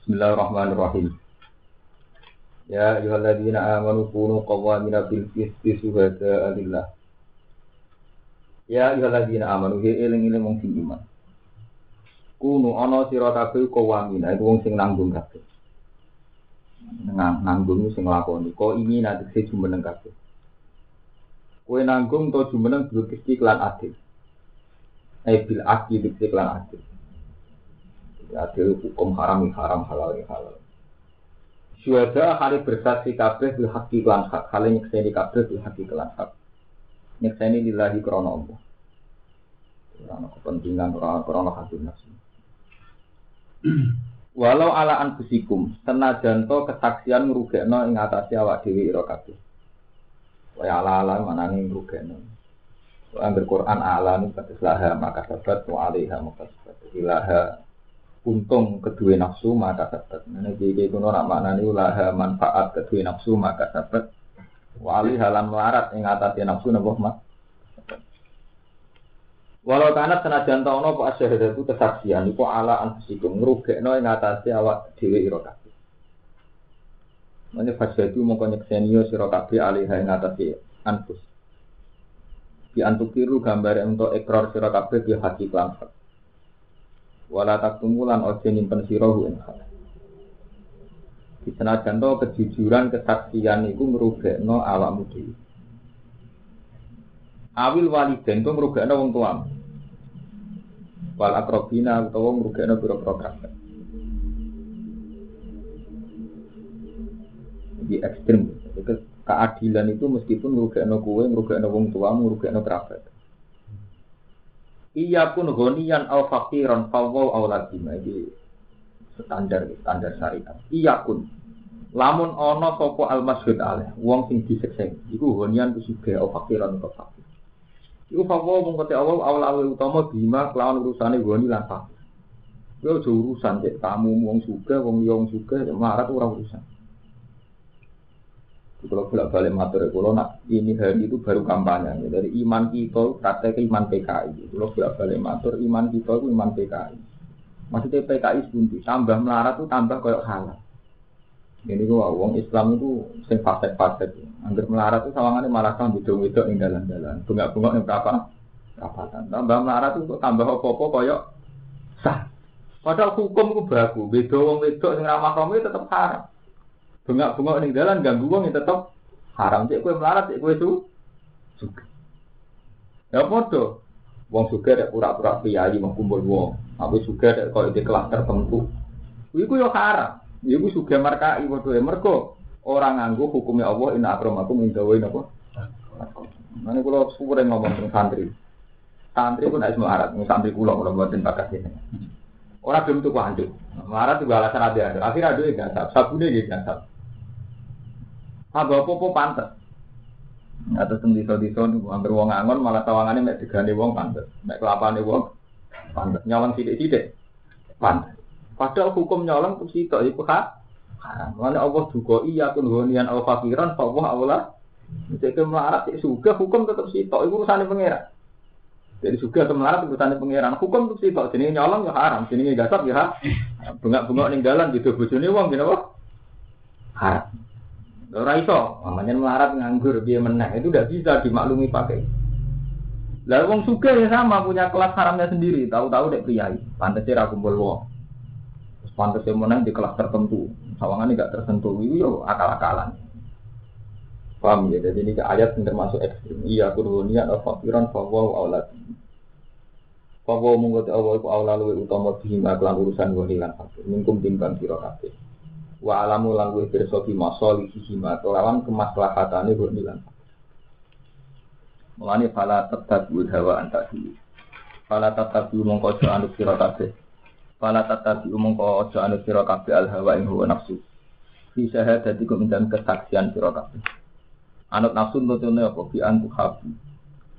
Bismillahirrahmanirrahim. Ya ayyuhalladzina amanu kunu qawwamina bil qisti syuhada'a lillah. Ya ayyuhalladzina amanu he eling-eling wong sing iman. Kunu ana sira kabeh qawwamina iku wong sing nanggung kabeh. Nang nanggung sing nglakoni. Ko ini nanti sing jumeneng kabeh. Kowe nanggung to jumeneng bil qisti lan adil. Eh bil akli bil lan adil. Adil hukum haram haram halal halal. Syuhada hari bersaksi kabeh bil haqi lan hak. Hal nyekseni kabeh bil haqi lan hak. Nyekseni lillahi krana Allah. Krana kepentingan krana hati nafsu. Walau ala anfusikum senajan to kesaksian ngrugekno ing atase awak dhewe ira kabeh. Kaya ala-ala manane ngrugekno. Angger Quran ala nu kados laha maka sabat wa alaiha maka sabat. Ilaha untung kedua nafsu maka sabat. Ini jadi kuno nak maknani laha manfaat kedua nafsu maka sabat. Wa alaiha lan melarat ing atase nafsu napa mas. Walau kanat senajan ta ono apa asyhadatu kesaksian iku ala anfusikum ngrugekno ing atase awak dhewe ira kabeh. Mane fasadu mongko nyekseni sira kabeh alaiha ing atase anfus. Di antukiru gambar untuk ekor sira kabeh di hati lan Wala taktumulan ojo nyimpen sirahu ing hak. Di senajan to kejujuran kesaksian iku ngrugekno awakmu dhewe. Awil waliden itu merugakno wong tuam. Wal akrobina utawa merugakno biro-biro kerabat. Jadi ekstrim. Keadilan itu meskipun merugakno kue, merugakno wong tua, merugakno kerabat. Iya pun gonian al fakiran fawwaw au lazima. Jadi standar standar syariat. Iya pun lamun ono sopo al masjid aleh wong sing diseksa iku gonian ku sugih au fakiran au fakir Iku fawo mung awal awal awal utama bima kelawan urusane goni lan fakir. Yo urusan cek kamu wong suga, wong liya wong suga, marat urusan. Kalau bolak balik matur, kalau nak ini hari itu baru kampanye. Dari iman kita, praktek iman PKI. Kalau bolak balik matur, iman kita itu iman PKI. Maksudnya PKI sebunti, tambah melarat itu tambah kayak halal. Ini gua wong Islam itu sing fasek-fasek. Angger melarat itu sawangannya malah kan bidung-bidung ing dalan-dalan. Bunga-bunga ning berapa? Kapatan. Tambah melarat itu tambah apa-apa koyo sah. Padahal hukum ku baku. Beda wong wedok sing ramah kamu tetep haram. Bunga-bunga ning dalan ganggu wong tetep haram. Cek kowe melarat, cek kowe su suka. Ya padha. Wong suka dek pura-pura priayi mau kumpul wong. Aku suka dek koyo di kelas tertentu. Iku yo haram. Iku suga markai waduh mergo orang nganggo hukumnya Allah inna akramakum indawa apa? Mana kalau suwe ngomong tentang santri. Santri pun harus melarat, santri kulo kalau buatin bakat ini. Orang belum tuh kuanduk. Melarat juga alasan ada ada. Akhirnya ada yang gasap, sabune gitu gasap. Apa apa pantes. Atau teng diso-diso hampir wong angon malah tawangane mek digane wong pantes. Mek kelapane wong pantes. Nyolong sithik-sithik pantes. Padahal hukum nyolong itu sitok itu hak. Mana Allah juga iya pun gonian al fakiran bahwa Allah jadi melarat ya suka hukum tetap sitok itu urusannya pangeran. Jadi suka ke melarat urusannya pangeran hukum tetap sitok. Jadi nyolong ya haram, jadi gasap ya bengak-bengak ning dalan gitu bojone wong gini apa? Haram. Ora iso, namanya melarat nganggur dia menang itu udah bisa dimaklumi pakai. Lalu wong suka ya sama punya kelas haramnya sendiri, tahu-tahu dek priai, pantasnya ra kumpul wong. Pantas yang menang di kelas tertentu, sawangan gak tersentuh, itu yo akal-akalan. Paham ya? Jadi ini ayat yang termasuk ekstrim. Iya, kurnia atau fakiran bahwa aulat. Bahwa mungkot itu aulat luwe utama bihima kelan urusan gonilan fakir. Mingkum timbang kira. Wa alamu lan luwe pirsa bi masali hima kelawan kemaslahatane fakir. Mulane fala tatabu hawa antasi. Fala tatabu mongko aja anut kira kabeh. Fala tatabi umum kau ojo anu sira kabeh al hawa ing hawa nafsu. Fi syahadati kum dan kesaksian sira kabeh. Anut nafsu nutune apa bi antu habu.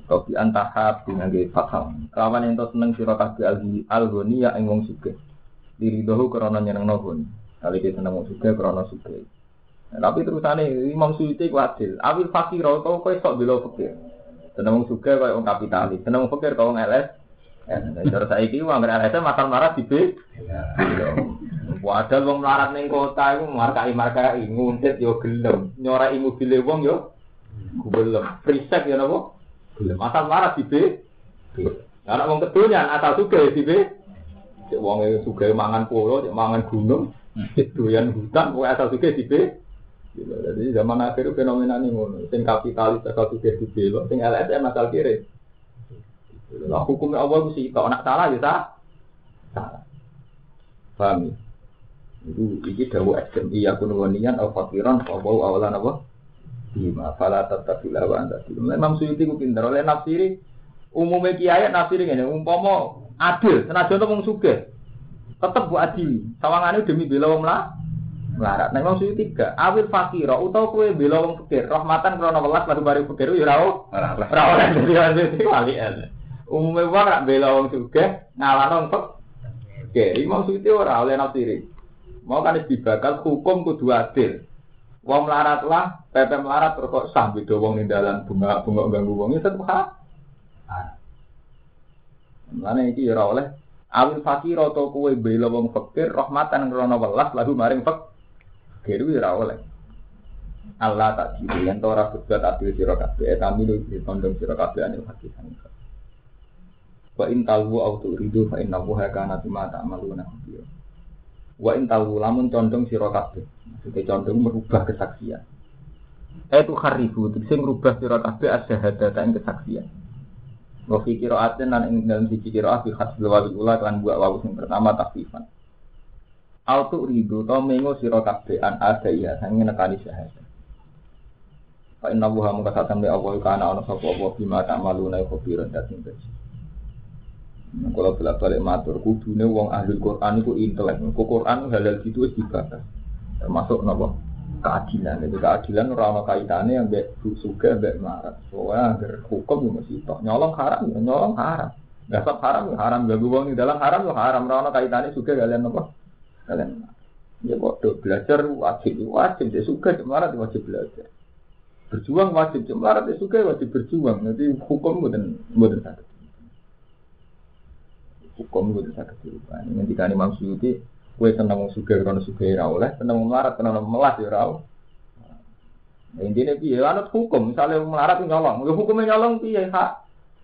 Atau bi antahab ngangge fathah. Kawan ento seneng sira kabeh al al ya ing wong sugih. Diri dohu krana nyenengno goni. Kali dia seneng wong sugih krana sugih. Tapi terusane Imam Suyuti ku adil. Awil fakir kau kowe sok bela fakir. Seneng wong sugih koyo wong kapitalis. Seneng wong fakir koyo wong LS. Cara saya ini uang LSM makan marah di B. Padahal wong melarat ning kota iku markai-markai nguntit yo gelem, nyorai mobile wong yo gelem. Frisek yo napa? Gelem. Asal melarat di B. Anak wong kedonyan asal sugih di B. Cek wong sugih mangan cek mangan gunung, doyan hutan, kok asal sugih di B. Jadi zaman akhir fenomena ini ngono. Sing kapitalis asal sugih di B, sing LSM asal kiri. Lah hukumnya Allah sih, kalau nak salah ya salah. Paham ya? Itu iki dawu ekstrem iya kun waniyan al fakiran fa bau awalan apa? Bima fala tatabila wa anta Memang Suyuti ku pinter oleh nafsiri umumnya kiai nafsiri ngene umpama adil senajan to wong tetep bu adili sawangane demi bela wong lah melarat. Nah, Imam Suyuti tiga awil fakira utawa kowe bela wong fakir rahmatan krana welas baru baru fakir ya ora ora ora ora dadi wali Umumnya wong rak bela wong sugih ngalano wong fakir. Imam Suyuti ora oleh nafsiri. Mau kan dibakal hukum kudu adil. Wong melarat lah, pepe melarat terus kok sah beda wong ning dalan bunga bunga ganggu wong itu hak. Mana iki ora oleh awil fakir atau kue bela wong fakir rahmatan krana welas lagu maring fakir kuwi ora oleh. Allah tak jadi yang tora berbuat adil sira kabeh etamilu ditondong sira kabeh anil hakikan. Wa in tawu au turidu fa innahu kana bima ta'maluna khabir. Wa in tahu lamun condong sira kabeh. Maksudnya condong merubah kesaksian. Itu kharibu, tegese merubah sira kabeh asyhadata ing kesaksian. Wa fi qira'atin lan ing dalam siji qira'ah bi khasbil wawi ula kan buat wawu sing pertama takfifan. Autu ridu to mengo sira kabeh an ada ya sange nekani syahadat. Fa inna wuha muka satan bi Allah kana ana sapa apa bima ta'maluna khabiran datin bersih. Nah, kalau bolak balik matur, kudune wong ahli Quran itu intelek. Kau Quran halal gitu wis dibahas. Termasuk nopo keadilan. Jadi keadilan orang kaitannya yang bek suka bek marat. Soalnya agar hukum itu masih tok. Nyolong haram, ya nyolong haram. Gasap haram, ya haram. Gak uang di dalam haram, ya haram. Orang kaitannya suka kalian nopo. Kalian ya bodoh belajar wajib, wajib. Dia suka marat wajib belajar. Berjuang wajib, marat dia suka wajib berjuang. Nanti hukum bukan bukan sakit hukum itu bisa kehidupan. Ini ketika Imam Suyuti, kue seneng suka karena suka ya oleh, seneng melarat karena melas ya rau. Nah, intinya piye anut hukum, misalnya melarat itu nyolong, ya hukumnya nyolong piye hak.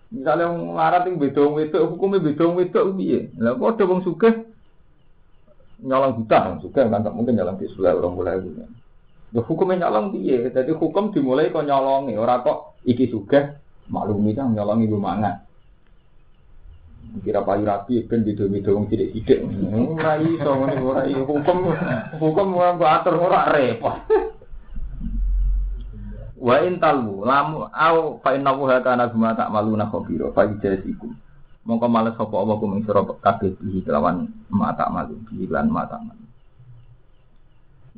Misalnya melarat itu bedong wedok, hukumnya bedong wedok piye. Lah ada wong suka nyolong buta, wong kan tak mungkin nyolong di sebelah orang mulai itu. Ya hukumnya nyolong piye, jadi hukum dimulai kok nyolongi, orang kok iki suka maklumi kan nyolongi lumangan. Kira payu rapi ben beda-beda wong sithik-sithik. Ora iso ngene ora hukum hukum ora atur ora repot. Wa in lamu au fa inna wa kana bima ta'maluna khabira fa ijasikum. Mongko males sapa apa kuming sira kabeh iki kelawan mata malu iki lan mata malu.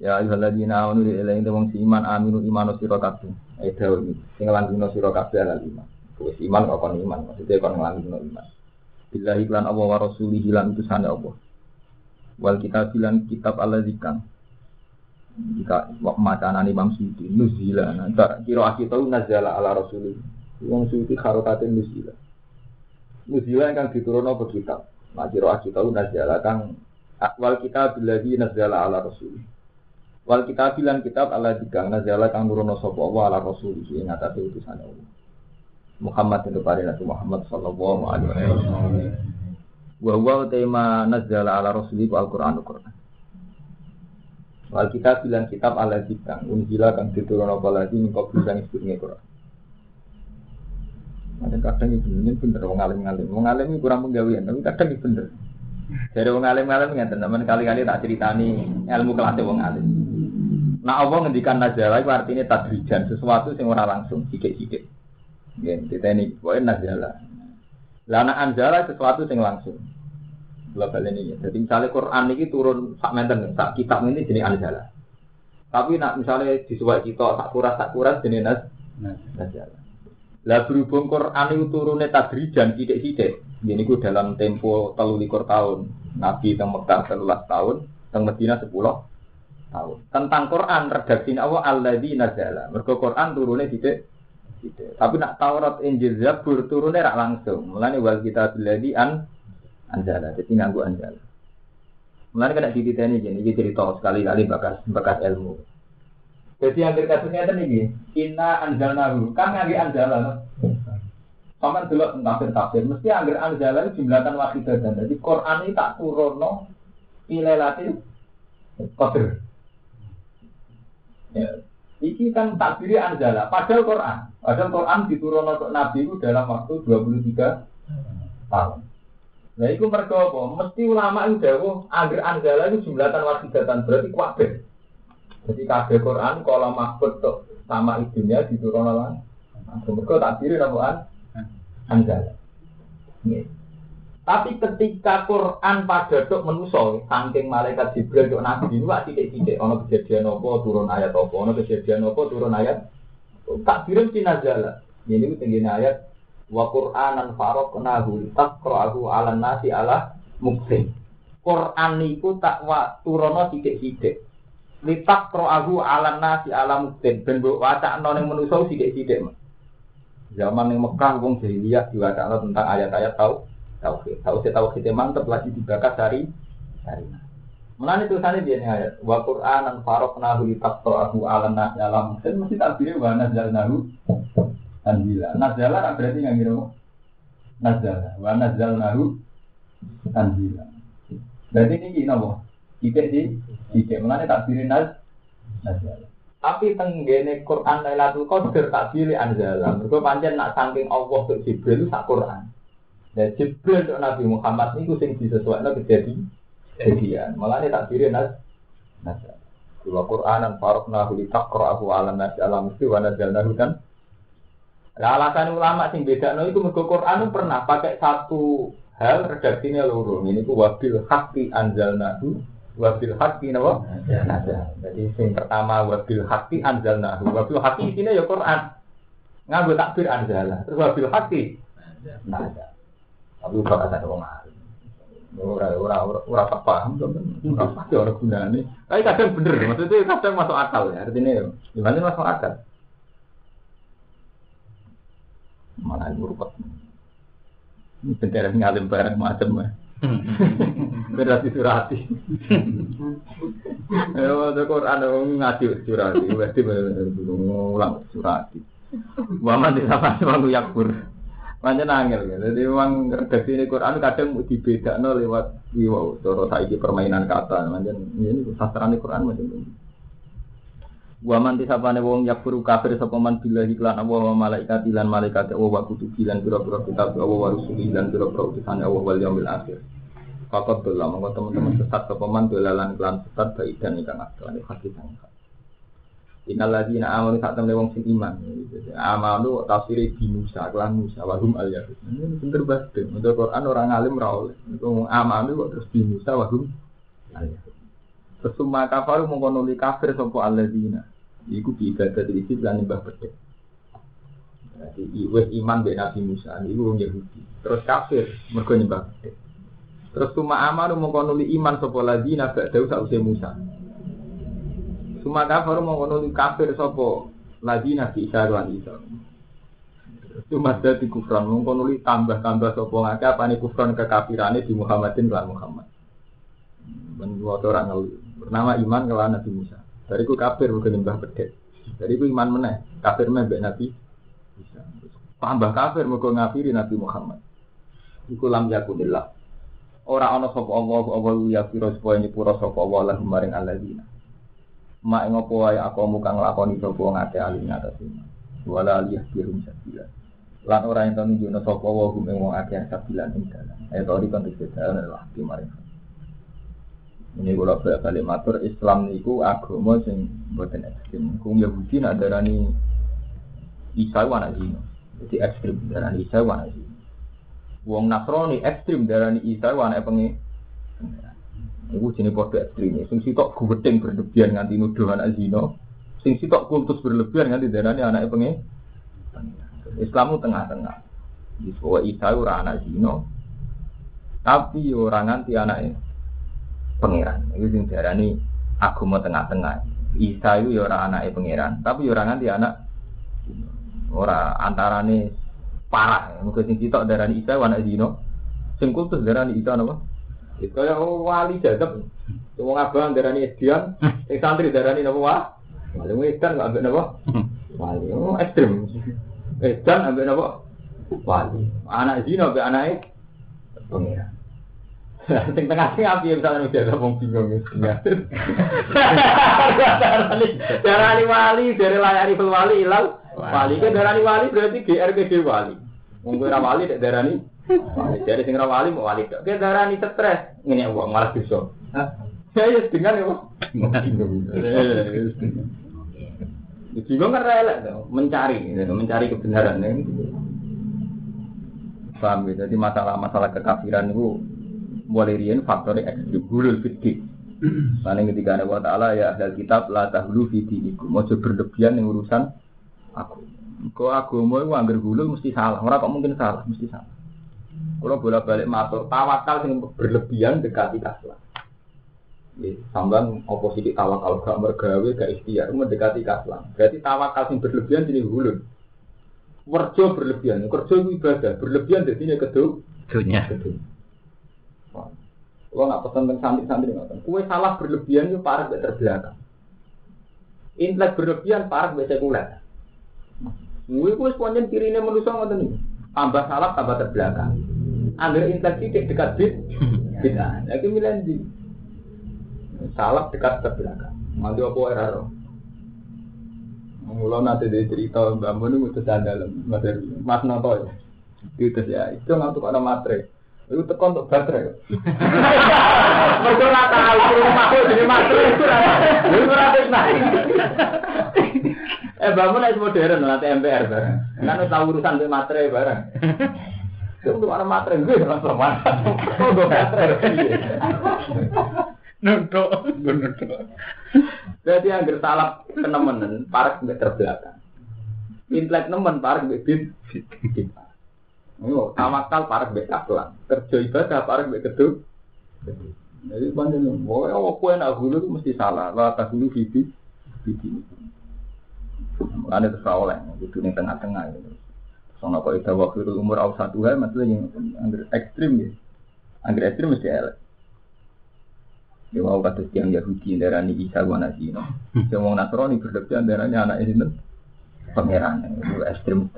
Ya ayyuhalladzina amanu ilahi wong si iman aminu imanu sira kabeh. Ayo sing lan sira kabeh ala iman. Wis iman kok kon iman, maksudnya kon ngelangino iman. Billahi lan Allah wa rasulihi lan utusane Allah. Wal kita bilang kitab Allah zikang. Jika macanan Imam Suyuti nuzila. Nah, kira kita nazala ala rasulih. Imam Suyuti kharokatin nuzila. Nuzila yang diturun apa kitab. Nah, kira kita nazala kang wal kita billahi nazala ala rasulih. Wal kita bilang kitab Allah zikang nazala kang nurono sapa Allah ala rasulih ing atase utusane Allah. Muhammad itu pada Nabi Muhammad Sallallahu Alaihi Wasallam. Wa tema nazala ala Rasulih Al-Quran Al-Quran. Wal kita bilang kitab ala kita unjila kang diturun apa lagi engkau bisa ngikutin Quran. Ada kadang itu ini bener wong alim ngalim, wong alim kurang penggawean, tapi kadang itu bener. Dari wong alim nggak teman kali-kali tak ceritani ilmu kelasnya wong alim. Nah Allah ngendikan nazala itu artinya tadrijan sesuatu yang ora langsung, sidik-sidik. Kita ini pokoknya nazala. Lana anjala sesuatu yang langsung. Global ini ya. Jadi misalnya Quran ini turun sak menten, sak kitab ini jenis anjala. Tapi nak misalnya disuwai kita sak kuras sak kuras jenis naz, nazala. Lah berhubung Quran itu turunnya tadrijan sidik-sidik. Ini ku dalam tempo telu likur tahun. Nabi teng Mekah telulas tahun, teng Medina sepuluh tahun. Tentang Quran redaksi Allah alladzi nazala. Mergo Quran turunnya sidik Gitu. Tapi nak Taurat Injil Zabur turunnya rak langsung. Mulane wal kita biladi an anjala. Jadi nganggu anjala. Mulane kena gini, iki cerita sekali-kali bakas bakas ilmu. Jadi yang kasusnya itu nih, inna anjalnahu, kan ngagi anjala. Sama dulu tafsir tafsir, mesti angger anjala itu jumlahkan dan Jadi Quran ini tak ilelatil kodir. Ya. Iki kan takdiri anjala, padahal Quran. Padahal Quran diturun untuk Nabi itu dalam waktu 23 tahun. Nah, itu mereka apa? Mesti ulama itu jauh, agar anjala itu jumlahkan wakidatan berarti kuatir. Jadi kabeh Quran kalau tuh sama ibunya diturun oleh Mereka takdiri namanya anjala. Tapi ketika Quran pada dok menusol, saking malaikat Jibril dok nabi ini wak titik, ono kejadian apa turun ayat apa, ono kejadian apa turun ayat, tak si nazala. Ini tinggi ayat wa Quranan farok nahu aku ala nasi ala muksin. Quran itu tak wa turono titik titik. Litak aku ala nasi ala muksin. Ben wacak noning menusol titik titik. Zaman yang Mekah wong jahiliyah diwaca tentang ayat-ayat tahu tauhid. Tauhid tauhid mantep lagi dibakar dari dari. Mulane tulisannya dia ayat wa Qur'anan faraqnahu li taqra'ahu 'alan nasi alam dan mesti takbirnya wa nazzalnahu tanzila. Nazala berarti nggak ngira nazala wa nazzalnahu tanzila. Berarti ini gini apa? Tidak di tidak mulane takbirin naz nazala. Tapi tenggene Quran Lailatul Qadar tak pilih anzala. Mergo pancen nak saking Allah ke Jibril sak Quran. Ya Jibril untuk Nabi Muhammad ini sing disesuaikan kejadian. Kejadian. Malah ini tak kira nas. Nas. Dua Quranan faroknahu li taqra'ahu 'ala nas alam mesti wa nazzalnahu kan. Lah alasan ulama sing beda no itu mergo Quran pernah pakai satu hal redaksinya loro. Ini ku wabil haqqi anzalnahu wabil haqqi napa? Jadi sing pertama wabil haqqi anzalnahu. Wabil haqqi isine ya Quran. Nganggo takbir anzala. Terus wabil haqqi nazal. Tapi udah kata wong alim. Ora ora ora ora paham to. Ora pasti ora gunane. Tapi kadang bener, maksudnya kadang masuk akal ya. Artinya gimana masuk akal. Malah ngurupet. Ini bendera ngalim bareng macam ya. Berarti surati. Ya, ada Quran ngaji surati, berarti ngulang surati. Waman di sama sama yakbur. Macam nangil ya. Jadi memang redaksi ini Quran kadang no lewat wow, cara saiki permainan kata. Macam ini sastrane Quran macam ini. Wa man tisapane wong yakfuru kafir sapa man billahi lan Allah wa malaikat lan malaikat Allah wa kutubi lan pira-pira kitab Allah wa rusuli lan pira-pira utusane Allah wal yaumil akhir. Fakat dola monggo teman-teman sesat sapa man dolalan kelan sesat baik dan ingkang asli hadis sang. Innal ladzina amanu sak temne wong sing iman. Amanu tafsire di Musa, kelan Musa wa hum al yahud. Ini pinter banget. Untuk Quran orang alim ra oleh. Iku amanu kok terus di Musa wa hum al yahud. Sesuma kafaru mongko nuli kafir sapa alladzina. Iku bi ibadah iki lan nyembah bedhe. Jadi wis iman be Nabi Musa iku wong Yahudi. Terus kafir mergo nyembah. Terus suma amanu mongko nuli iman sapa alladzina ba'da usah Musa. Suma kafir mau ngono kafir sapa lagi nabi Isa lan Isa. Cuma dadi kufran mung kono tambah-tambah sapa ngake apane kufran kekafirane di Muhammadin lan Muhammad. Wae orang ngelu. Bernama iman kelan Nabi Musa. Dari ku kafir bukan nyembah pedet. Dari ku iman meneh, kafir meneh Nabi. Tambah kafir mergo ngafiri Nabi Muhammad. Iku lam yakunillah. Ora ana sapa Allah Allah ya pira supaya nyepura sapa Allah lahum maring alladzina mak ngopo wae aku muka nglakoni sapa ngate alim atas iman wala aliyah birum sabila lan ora ento nunjukno sapa wa hum ing wong akeh sabila ing dalan ayo to dikon dalan lah di ini kalau balik matur Islam niku agama sing buatan ekstrim. Kung Yahudi nak darani Isa wana zino. Jadi ekstrim darani Isa wana zino. Wong ekstrim darani Isa wana pengen Iku jenis podo ekstrim. Sing sitok gubedeng berlebihan nganti nuduhan azino. Sing sitok kultus berlebihan nganti darani anaknya pengen. Islamu tengah-tengah. Sebuah Isa ora anak zino. Tapi orang nganti anaknya pangeran. Itu sing darani agama tengah-tengah. Isa itu ya orang anaknya pangeran, tapi ya orang nganti anak ora antarane parah. Mungkin sing sitok darani Isa anak zino. Sing kultus darani Isa napa? Kaya wali jadab. Wong abang darani edian, sing santri darani napa wah? Wali edan kok ambek napa? Wali. Oh, ekstrem. Edan ambek napa? Wali. Anak zina ambek anake pengira. Sing tengah sing api misalnya udah wong bingung ya. Darani wali, dari layari wali ilal. Wali kan darani wali berarti GRGD wali. Wong ora wali dek darani Dari sing wali mau wali. Kayak darani stres. Ngene wong malah bisa. Ya dengan ya, Bingung kan relak mencari, mencari kebenaran. Paham ya? Jadi masalah-masalah kekafiran itu mulai rian faktornya ekstrim, gulul fikih. Karena ketika ada wa ta'ala ya ahli kitab la tahlu fi dinikum. Mau berlebihan yang urusan aku. Kau agama itu anggar gulul mesti salah. Orang kok mungkin salah, mesti salah. Kalau bolak balik matur, tawakal yang berlebihan dekati kaslah. Sambang oposisi tawakal gak mergawe gak ikhtiar mendekati kaslam. Berarti tawakal yang berlebihan jadi hulun. Kerja berlebihan, kerja ibadah berlebihan jadi ini kedua. Dunia. Kalau nggak pesan tentang santri-santri nggak Kue salah berlebihan itu parah gak terbelakang. Intelek berlebihan parah gak sekuler. Kue kue sepanjang kiri ini manusia nggak. Tambah salah tambah terbelakang. Ambil intelek tidak dekat bit, bid'ah. Lagi milih salah dekat ke belakang. Nanti apa error? Mula nanti dia cerita Mbak Mun itu dalam Mas Noto ya. Itu ya, itu ngantuk ada materai. Itu tekan untuk baterai. Ora tahu rumah aku jadi materai itu ora. Itu ora naik. Eh Mbak Mun itu modern nanti MPR bareng. Kan tahu urusan materai bareng. Itu ada materai gue langsung mana? Oh, gue baterai. Nutuk, nutuk. Berarti yang gertalap kenemenen, parek mbek terbelakang. Intelek nemen parek mbek bid. Oh, tawakal parek mbek kaplan. Kerja ibadah parek mbek kedu. Jadi nih, oh, oh, kue nak itu mesti salah. Lah tak hulu bibi, bibi. Ada terus oleh, itu nih tengah-tengah gitu. Soalnya kok itu waktu itu umur awal satu hari, maksudnya yang angger ekstrim ya. Angger ekstrim mesti elek. Ya mau kata tiang Yahudi darani Isa wa Nasino. Yang mau Nasrani berlebihan darani anak ini pangeran itu ekstrim.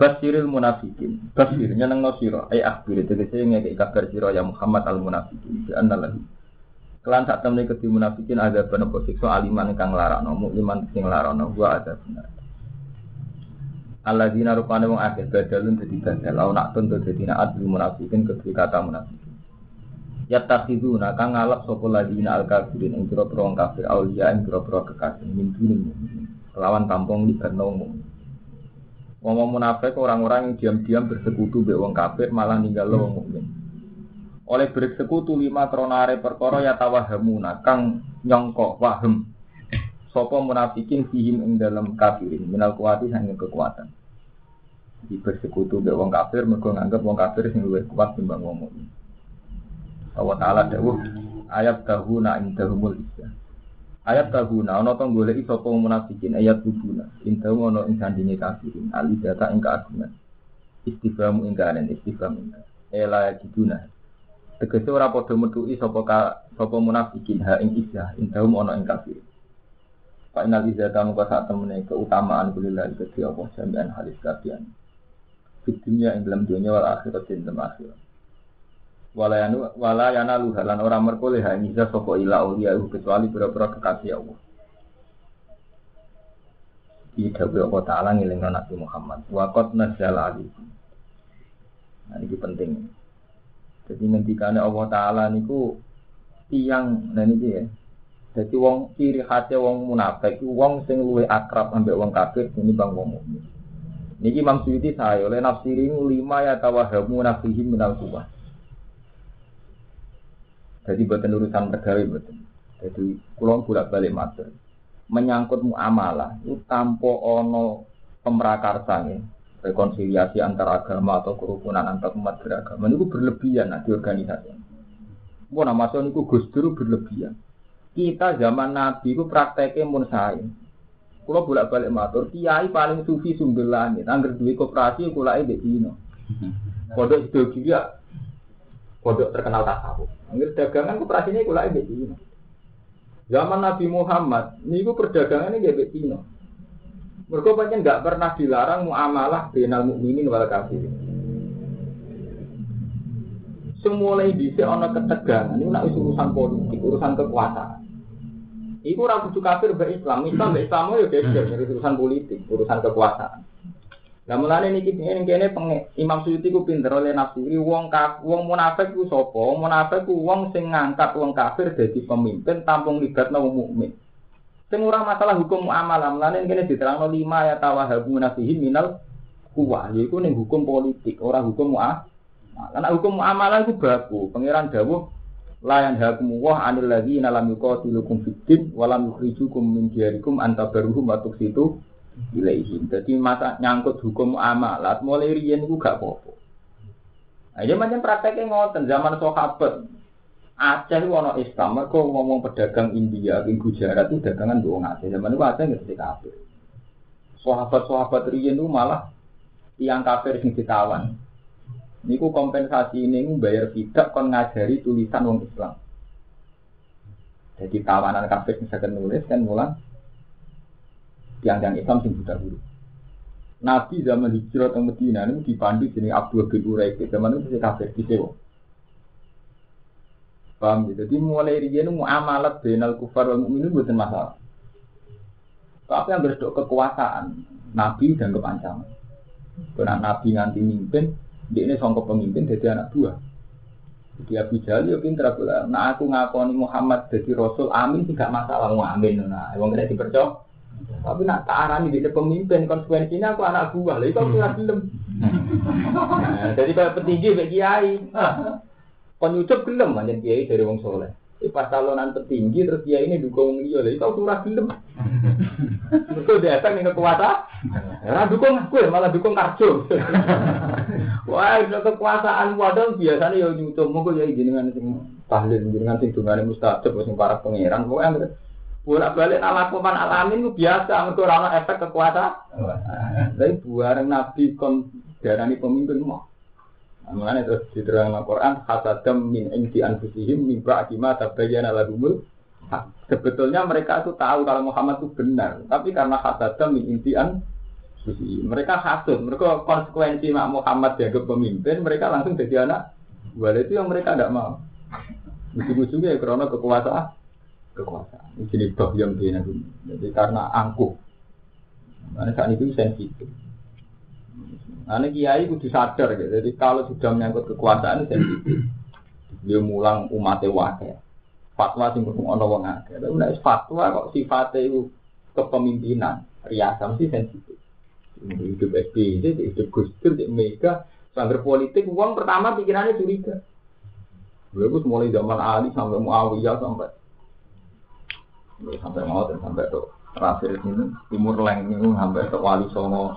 Basiril munafikin. Basir nyeneng no siro. Ay akhbir itu saya ngekik kabar siro ya Muhammad al munafikin. Di anna lagi. Kelan saat temen keti munafikin ada penepuk sikso aliman kang larano. Mukliman sing larano. Gua ada benar. Allah dina rupane wong akeh badalun dadi badal. Lau nak tuntut dadi naat munafikin kedua kata munafikin yattakhiduna kang ngalap sapa ladina al kafirin ing pira-pira wong kafir kekasih min dini kelawan tampung di wong Wong munafik orang-orang yang diam-diam bersekutu be wong kafir malah ninggal wong mukmin. Oleh bersekutu lima kronare perkara ya tawahamuna kang waham. Sopo munafikin fihim ing dalam kafirin. Minal kuwati hanya kekuatan. Di bersekutu be wong kafir mergo nganggep wong kafir sing luwih kuat timbang wong mukmin. Allah Ta'ala dawuh ayat tahuna indahumul isya ayat tahuna ana to golek sapa munafikin? Ayat tubuna indahu ana ing sandinge kafirin. Ali data ing keagungan. Istifham ing kanen istifham ing ela diduna tegese ora padha metuki sapa sapa munafikin ha ing isya indahum ana ing kafirin Pak Inal Izzata muka saat temene keutamaan kulillah itu Allah jami'an halis kafian. Di yang dalam dunia wal akhirat dan dalam akhirat walayanu walayana luhalan orang merkole ha nisa sapa ila ulia kecuali pura-pura kekasih Allah. Di dawe Allah Ta'ala ngiling Nabi Muhammad. Wakot nasyal alikum. Nah ini penting. Jadi ngendikane Allah Ta'ala niku tiang nah ini ya. Jadi wong ciri khasnya wong munafik, wong sing luwe akrab ambek wong kafir ini bang wong mukmin. Niki Imam Suyuti saya oleh nafsiri lima ya tawahamu nafihim minal kubah. Jadi buatan urusan pegawai buatan. Jadi kulon bolak balik matur. Menyangkut muamalah itu tanpa ono pemrakarsa nih. Rekonsiliasi antar agama atau kerukunan antar umat beragama itu berlebihan nah, di organisasi. Mau nama itu Gus Dur berlebihan. Kita zaman Nabi itu prakteknya mun saya. Kalau bolak balik matur, kiai paling sufi sumber langit. Angger duit koperasi, kulai di Cina. Kodok itu dia, kodok terkenal tak tahu. Angger dagangan operasinya kula mbek Cina. Zaman Nabi Muhammad ini mbek Cina. Mereka pancen nggak pernah dilarang muamalah benal mukminin wal kafirin. Semulai bisa ono ketegangan, ini nak urusan politik, urusan kekuasaan. Iku ora kudu kafir mbek Islam, Islam mbek Islam yo urusan politik, urusan kekuasaan. Lah mulane niki ngene kene Imam Suyuti ku pinter oleh nafsiri wong kaf wong munafik ku sapa? Munafik ku wong sing ngangkat wong kafir dadi pemimpin tampung libatno wong mukmin. Sing ora masalah hukum muamalah, mulane kene diterangno lima ya tawahabu nafihi minal kuwa, yaiku ning hukum politik, ora hukum muamalah. Karena hukum muamalah itu baku. Pangeran dawuh layan hakum wah anil lagi nalam yuqatilukum fiddin walam yukhrijukum min diyarikum antabaruhum wa tuksitu ilaihim. Jadi masa nyangkut hukum muamalah mulai riyen iku gak apa-apa. Aja macam prakteknya ngoten zaman sahabat. Aceh itu ono Islam, mereka ngomong pedagang India, di Gujarat itu dagangan doang Aceh. Zaman itu Aceh nggak kafir. Sahabat-sahabat riyen itu malah yang kafir sing ditawan. Niku kompensasi ini bayar tidak kon ngajari tulisan wong Islam. Jadi tawanan kafir bisa nulis kan mulang yang-yang Islam sing buta huruf. Nabi zaman hijrah ke Medina ini dipandu jenis Abdul bin Uraik. Zaman itu masih kafir di sewa. Paham gitu. Jadi mulai riyen muamalat benal kufar wal mukminin bukan masalah. Tapi yang berdok kekuasaan, Nabi dan kepancangan. Karena Nabi nganti mimpin, dia ini songkok pemimpin jadi anak buah. Jadi Abu Jahal ya pinter aku lah. Nah aku ngakoni Muhammad jadi Rasul, amin tidak masalah mau amin. Nah, emang tidak dipercaya. Tapi nak tak arani di pemimpin konsekuensinya aku anak buah. Lalu kau punya film. Nah, jadi kalau petinggi bagi kiai. Penyucup gelem manjen kiai dari wong soleh. Eh, pas calonan tertinggi terus dia ini dukung iya lha kau surah gelem. Mergo datang ning kekuasaan. Ora dukung aku malah dukung karjo. Wah, itu kekuasaan wadah biasanya ya nyucup monggo ya jenengan sing tahlil jenengan sing dungane mustajab sing para pangeran pokoke bolak balik ala kuman alamin itu biasa mergo ora efek kekuasaan. Tapi buareng nabi kon darani pemimpin mau Mengenai terus diterang Al-Quran, hasadam min indi anfusihim min ba'di ma tabayyana lahumul Sebetulnya mereka itu tahu kalau Muhammad itu benar, tapi karena hasadam min indi anfusihim. Mereka hasud, mereka konsekuensi mak Muhammad dianggap pemimpin, mereka langsung jadi anak. Walau itu yang mereka tidak mau. Ujung-ujungnya ya karena kekuasaan, kekuasaan. Ini toh yang dia Jadi karena angkuh. Karena saat itu sensitif. Ini kiai kudu sadar gitu. Jadi kalau sudah menyangkut kekuasaan sensitif. Dia mulang umat wakil. Fatwa sing kudu wong akeh. Tapi fatwa kok sifatnya itu kepemimpinan, riasa mesti sensitif. Hidup SBY, hidup Gus Dur, hidup Mega, politik, uang pertama pikirannya curiga. Beliau mulai zaman Ali sampai Muawiyah sampai sampai mau dan sampai tuh terakhir ini Timur Leng ini sampai ke Wali Songo.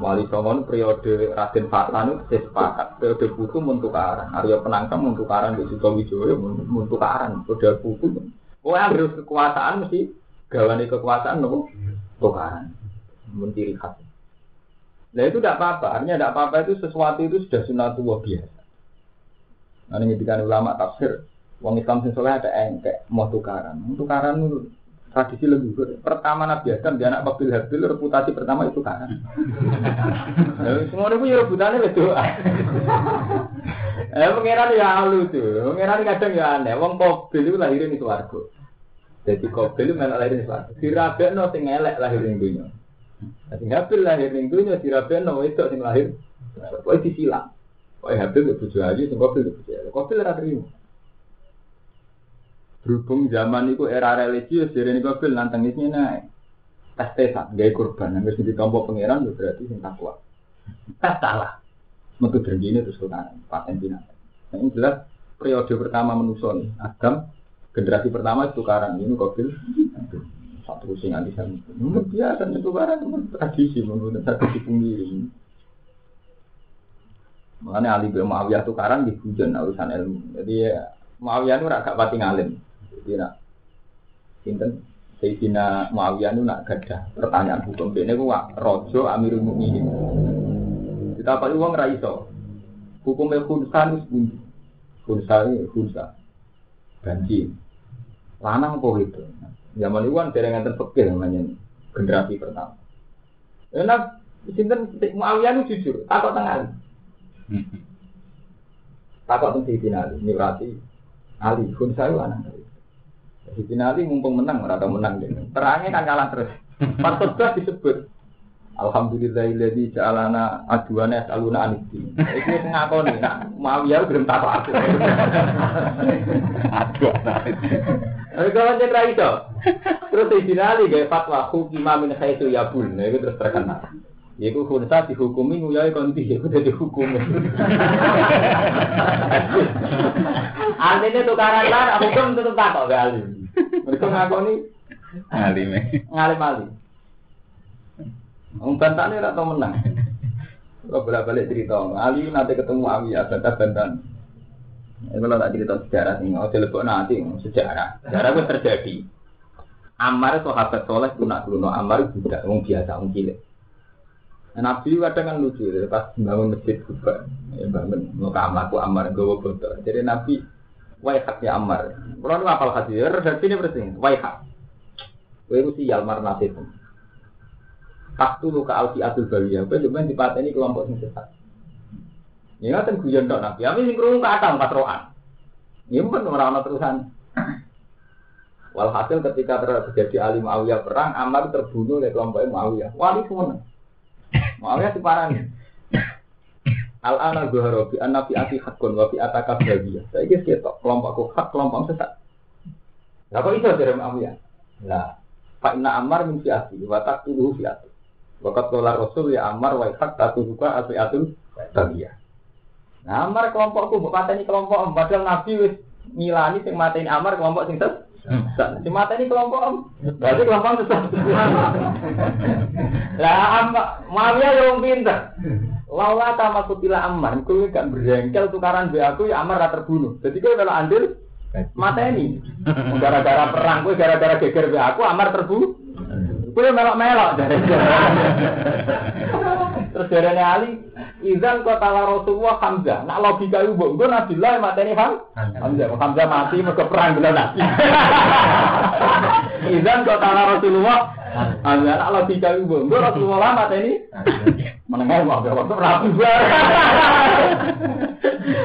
Wali Songo periode Raden Fatlan itu sepakat. Periode buku mentukaran Arya Penangkam mentukaran di Suto Wijoyo mentukaran periode buku oh yang harus kekuasaan mesti gawani kekuasaan nopo? Tukaran. Menciri khas nah itu tidak apa-apa artinya tidak apa-apa itu sesuatu itu sudah sunatullah biasa nah ini ulama tafsir Wong Islam sing soleh ada engkek mau tukaran tukaran itu tradisi leluhur. Pertama Nabi Adam dia anak Babil Habil reputasi pertama itu kan. Semua itu ya rebutannya itu. Eh pengiran ya halu tuh. Pengiran kadang ya aneh. Wong Babil itu lahirin di warga. Jadi Babil itu malah lahirin di warga. Si no sing elek lahirin dunia. Sing Habil lahirin dunia si no itu sing lahir. Pokoknya disilang. Pokoknya Habil itu bujuk aja, sing Babil itu bujuk aja. Babil itu terima. Berhubung zaman itu era religius, jadi ini kafir nantang ini naik. Tes tesan, gaya kurban, yang harus ditompo pangeran berarti sing takwa. Tes salah, metu ini terus sultan, paten binatang. Nah ini jelas periode pertama manusia nih, Adam, generasi pertama itu tukaran, ini kafir. Satu sing sama. Menurut dia kan itu tukaran, tradisi menurut tradisi pengiring. Makanya Ali bin Muawiyah tukaran di hujan urusan ilmu. Jadi ya, Muawiyah itu agak pati ngalim. Jadi nak sinten Sayyidina Muawiyah itu nak gadah pertanyaan hukum ini ku rojo Amirul Mukminin. Kita paling uang ra iso. Hukumnya khunsa ini bunyi. Khunsa ini khunsa. banci. Lanang apa itu? Zaman itu kan dereng enten fikih namanya generasi pertama. Enak sinten Muawiyah itu jujur, takut tengah. Takut tentang Sayyidina Ali, ini berarti Ali, pun saya anak dari. Sayyidina Ali mumpung menang, mereka menang. Terangnya kan kalah terus. Pas disebut Alhamdulillahilladzi ja'alana aduana yasaluna anidin. Iki wis ngakoni nak Muawiyah belum tak aku. Aduana. Kalau cek iso. Terus dinali gawe fatwa hukima min khaitu yabul. Nah itu terus terkenal. Iku khunsa dihukumi nguyai konti, iku dadi hukum. Artinya tukaran lah, hukum tetep tak kok gali. Mereka ngakoni ngalim. Ngalim alim. Wong bantane ora tau menang. Kalau bolak-balik cerita, Ali nanti ketemu Awiyah, bantah bantan. Ini kalau tak cerita sejarah ini, oh lebok nanti sejarah. Sejarah itu terjadi. Ammar sahabat soleh punak dulu, Ammar juga wong biasa, wong. Nah, Nabi kadang kan lucu, pas bangun masjid juga, ya bangun mau aku Ammar gue foto. Jadi Nabi, waihat ya Ammar. Kalau ini apal hadis, ya ini bersih, waihat. Waihu sial mar nasib. Taktu luka alfi atul bawiyah. Kowe cuma dipateni kelompok sing sesat. Ya ngaten guyon tok Nabi. Ami sing krungu kathah patroan. Ya pun ora ana terusan. Walhasil ketika terjadi Ali Muawiyah perang, Ammar terbunuh oleh kelompok Muawiyah. Wali semua. Muawiyah diparani. Al ana zuhara bi anna fi ati hakun wa fi ataka bawiyah. Saiki ketok kelompokku hak kelompok sesat. Lah kok iso dari Muawiyah? Lah, Pak Inna Ammar min fi'ati wa taqtuluhu fi'ati. Wakat kola Rasul ya Ammar wa hak tatu suka atul bagia. Nah Ammar kelompokku mbok pateni kelompok padahal Nabi wis ngilani sing mateni Ammar kelompok sing ses. Si mateni kelompok om. Berarti kelompok sesat. Lah Ammar Muawiyah yang pinter. Laula ta kutila Ammar, kowe gak berjengkel tukaran be aku ya Ammar ra terbunuh. Jadi kowe kalau andil mateni. Gara-gara perang kowe gara-gara geger be aku Ammar terbunuh. Kue melok-melok dari Terus dari Ali, Izan kota Rasulullah Hamzah. Nak logika itu bu, gue Nabilah materi Ham. Hamzah, Hamzah mati mereka perang bila nabi. Izan kota Rasulullah Hamzah. Nak logika itu bu, gue Rasulullah materi. Menengah mau waktu rapi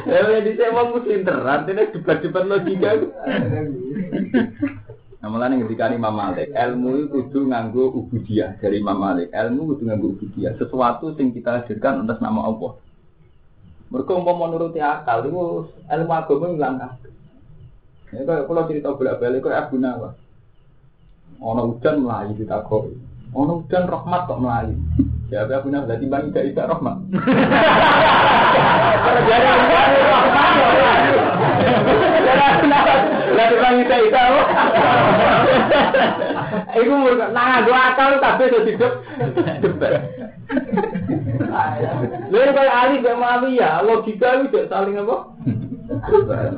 Ya, di saya mau muslim terang, ini debat-debat logika itu. Nah, malah nih ketika Imam Malik, ilmu itu kudu nganggo ubudiyah dari Imam Malik. Ilmu kudu nganggo ubudiyah, sesuatu yang kita hadirkan atas nama Allah. Mereka mau menuruti akal, itu ilmu agama hilang kabeh. Ya kalau kalau cerita bolak-balik kok Abu Nawas. Ono hujan melayu takoi. Ono hujan rahmat kok melayu. Ya Abu Nawas berarti bang tidak tidak rahmat. Kalau jadi rahmat. berarti kan kita itu itu murka nah dua akal tapi itu hidup. Debat. Lalu kalau Ali gak mau ya logika itu saling apa?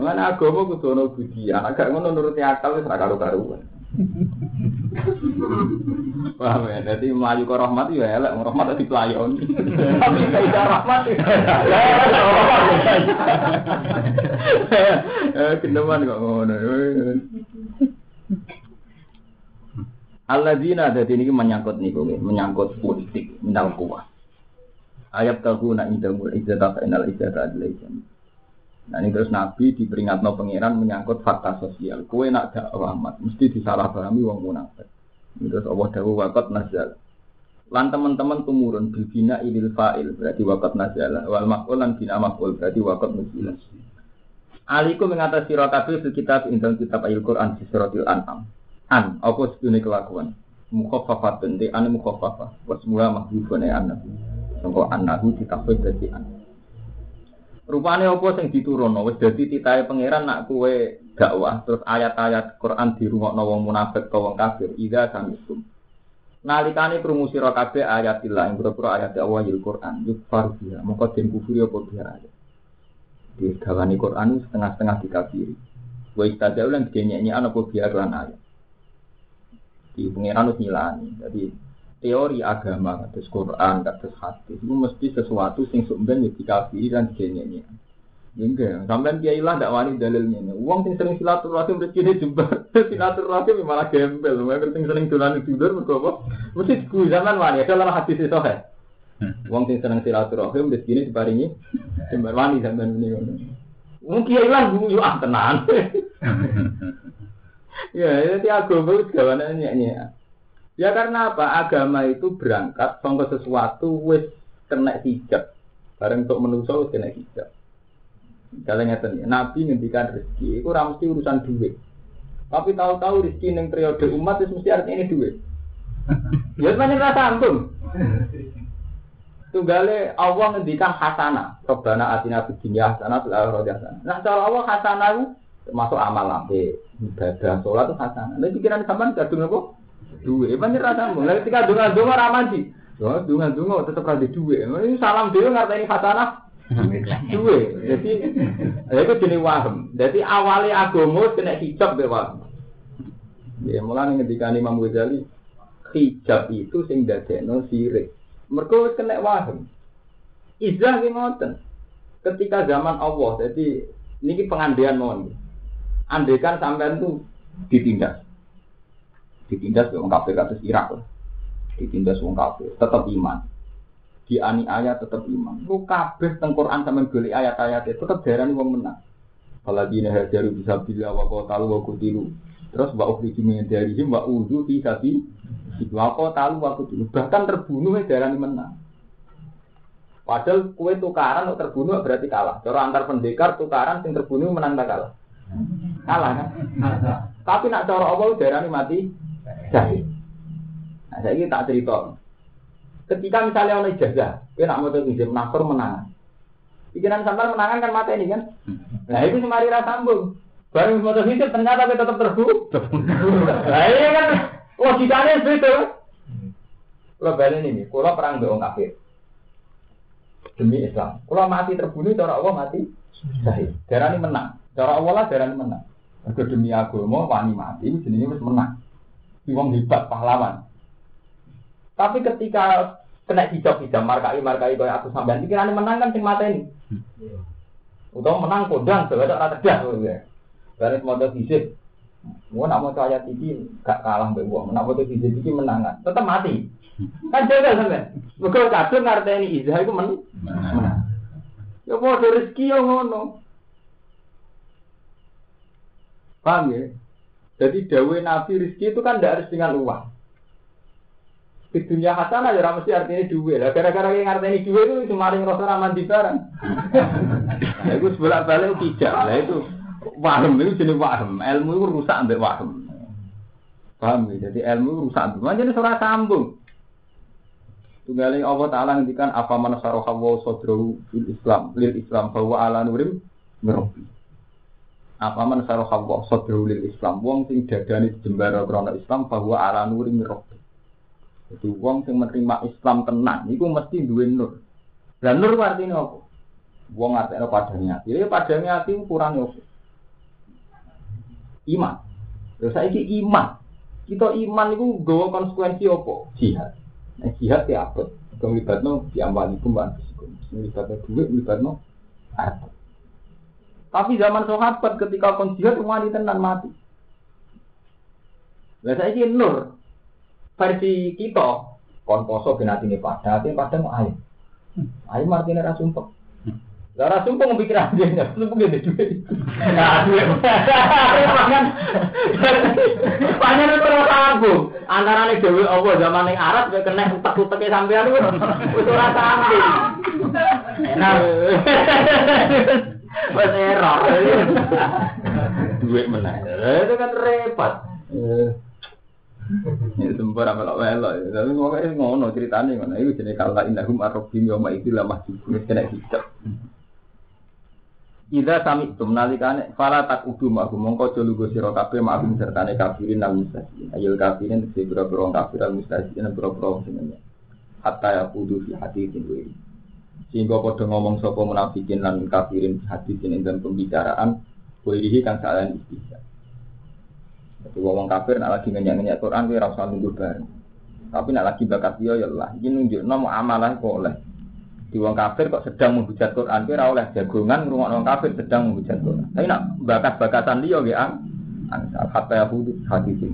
Mana agama kudu ono budi anak gak ngono nuruti akal itu karo-karuan. Paham ya, jadi melayu ke rahmat ya elek, rahmat tadi pelayon. Tapi tidak rahmat. Eh, kenapa kok ngono. Alladzina ada ini menyangkut nih, menyangkut politik, minal kuah. Ayat nak indamul izzata fa'inal izzata adilaisan. Nah ini terus Nabi diperingatno pangeran menyangkut fakta sosial. Kue nak dakwah mesti disalahpahami wong munafik. Terus Allah dawuh wakat nazal. Lan teman-teman tumurun bina ilil fa'il berarti wakat nazal. Wal makul lan bina makul berarti wakat nuzilah. Aliku mengatasi sira kabeh fil kitab indang kitab ayat Quran di suratil An'am. An apa sedune kelakuan. Mukhaffafatun de an mukhaffafah. Wa semula mahdhufun ya annahu. Sangko annahu ditafsir dadi an. Rupane apa sing diturunno wis dadi titahe pangeran nak kuwe dakwah terus ayat-ayat Quran dirungokno wong munafik ka wong kafir ida samikum. Nalikane krungu sira kabeh ayatillah ing pira ayat Allah yil Quran yukfar biha mongko den kufur apa biha ayat di gawani Quran setengah-setengah dikafiri. Wa istajau lan dinyek ana apa biar lan ayat. Di pengiran harus nyilani. Jadi teori agama kados Quran kados hadis itu mesti sesuatu sing sumben dikafiri dan dinyek Enggak, sampean kiai lah ndak wani dalil ngene. Wong sing sering silaturahim rezekine jembar, silaturahim malah gembel. Wong sing sering dolan tidur mergo apa? Mesti ku zaman wani ada lah hadis itu sahih. Wong sing seneng silaturahim rezekine diparingi jembar wani sampean ngene ngono. Wong kiai lah guyu ah tenan. ya, jadi agama itu gawane nyek Ya karena apa? Agama itu berangkat sangka sesuatu wis kena hijab. Bareng untuk menungso kena hijab. Kalian ngeten ya, Nabi ngendikan rezeki, itu mesti urusan duit. Tapi tahu-tahu rezeki yang periode umat itu mesti artinya ini duit. Ya banyak rasa ampun. Tunggale Allah ngendikan hasanah. Rabbana atina fid dunya hasanah fil akhirati hasanah. Nah, cara Allah hasanah itu termasuk amal lambe, ibadah, sholat itu hasanah. Lah pikiran sampean kadung apa? Duit. Banyak rasa ampun. Lah ketika donga-donga ra mandi. Donga-donga tetep ra duit. Ini salam dhewe ngarteni hasanah Duwe. Jadi ya itu jenis waham. Jadi awalnya agama kena hijab be waham. Ya mulai ketika Imam Ghazali hijab itu sing dadekno sirik. Mergo wis kena waham. Izah ki ngoten. Ketika zaman Allah, jadi ini pengandian mohon. Andekan sampean tuh ditindas. Ditindas wong kafir kados Irak. Ditindas wong kafir, tetap iman ayat tetap iman. Lu kabeh teng Quran sampean golek ayat-ayat itu tetap darani wong menang. Apalagi nek hajaru bisa bila wa qatalu wa kutilu. Terus wa ukhriju min darihim wa uzu fi sabi wa qatalu wa kutilu. Bahkan terbunuh darani menang. Padahal kue tukaran untuk terbunuh berarti kalah. Cara antar pendekar tukaran sing terbunuh menang tak kalah. Kalah kan? Tapi nak cara Allah darani mati syahid. Nah, saya tak cerita. Ketika misalnya oleh ijazah, dia nak mau izin menakor menang. Pikiran sampai menangan kan mata ini kan. Nah itu semari rasa sambung. Baru mau izin ternyata dia tetap terbu. Nah ini kan logikanya itu. Kalau balik ini, kalau perang dengan kafir demi Islam. Kalau mati terbunuh, cara Allah mati syahid. Darah ini menang. Cara Allah lah darah ini menang. Kalau demi agama, wani mati, jenisnya harus menang. Iwang hebat, pahlawan. Tapi ketika kena hijab hijab markai markai kaya aku sampean. Pikiran menang kan sing mata ini utama menang kodang sebab ada cerdas ya. Dari modal fisik mau nak mau ayat ini gak kalah mbak uang nak mau fisik ini menangan tetap mati. Kan jaga sampean. Bukan kadung ini izah itu men menang. ya mau rezeki yang ngono. Paham ya? Jadi dawe nabi rezeki itu kan tidak harus dengan uang di dunia hasanah ya mesti artinya duit lah gara-gara yang artinya duit itu cuma yang rasa raman di barang nah, itu sebelah balik tidak lah itu waham itu jenis waham ilmu itu rusak ambek waham paham ya? Jadi ilmu rusak ambek waham jadi surah sambung. Tunggali Allah Ta'ala ngendikan apa mana saroha wa sodrohu Islam? Lil Islam bahwa ala nurim merobi apa mana saroha wa sodrohu lil Islam? Wong sing dadani jembara krono Islam bahwa ala nurim merobi jadi wong sing menerima Islam tenang itu mesti duwe nur. Dan nur artinya apa? Wong artinya padanya hati. Ya padanya hati ukuran apa? Iman. Terus saya iman. Kita iman itu gawa konsekuensi apa? Jihad. Nah, jihad ya apa? Kelibatno diambalikum wa anfusikum. Kelibatno duit, kelibatno harta. Tapi zaman sahabat ketika kon jihad wanita tenan mati. Lah saiki nur versi kita kon poso ben atine padha, atine padha mau ayo. Ayo martine ra sumpek. Lah ra sumpek mikir aja ya, sumpek gede duit. Nah, duit. Pangan. Pangan itu ora sambung. Antarane dhewe apa zaman ning Arab kowe kena utek-uteke sampean wis ora sambung. Enak. Wes error. Duit meneh. Itu kan repot. Ya sempur apa lo melo. Tapi pokoknya ngono ceritanya ngono. Itu jenis kala indahum arrobim yoma itu lah masih kumis kena hijab. Ida sami itu menalikane fala tak udu ma'hum mongko aja lugo sira kabeh sertane kafirin al mustasiin. Ayul kafirin tegese boro-boro kafir al mustasiin boro-boro sing Hatta ya kudu fi hati sing Sehingga padha ngomong sapa munafikin lan kafirin hati sing dalam pembicaraan kuwi kan salah istihza. Jadi wong kafir nak lagi ngenyak-ngenyak Quran kuwi ora usah nunggu bareng. Tapi nak lagi bakat dia ya Allah, iki nunjuk nama amalah kok oleh. Di wong kafir kok sedang menghujat Quran, kira oleh jagongan ngurungok wong kafir sedang menghujat Quran. Tapi nak bakas-bakasan dia ya ang, hatta ya hudud hati sing.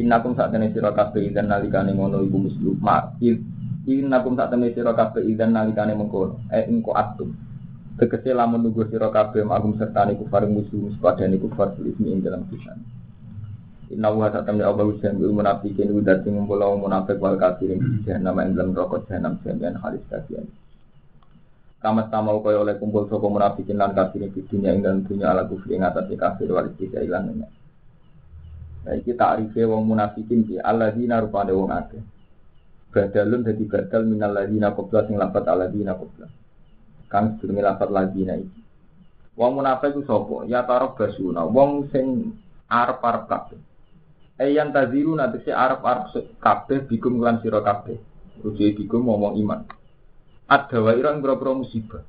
Innakum saat ini sira kabeh idan ngono iku mislu ma innakum saat ini sira kabeh idan nalikane eh engko atum tegese lamun nunggu sira kabeh magum serta niku faring musuh padane kufar ismi ing dalam kisan Inna wa satam ya Allah ujian bil munafikin wa dati ngumpul wong munafik wal kafirin di jahannam ing dalam rokok jahannam jami'an halis kasihan Kama sama kaya oleh kumpul sapa munafikin lan kafirin di dunia ing dalam dunia ala kufri ing atas kafir wal istisa ilannya Nah iki takrife wong munafikin ki alladzina rupane wong akeh. Badalun dadi badal minal qabla sing alladzina qabla kang sedurunge lafat ladzina iki wong munafik ku sapa ya tarab basuna wong sing arep-arep kabeh Ayan taziru nanti si Arab Arab kabeh bikum lan siro kabeh. Rujuk bikum ngomong iman. Ada wa irang berapa musibah.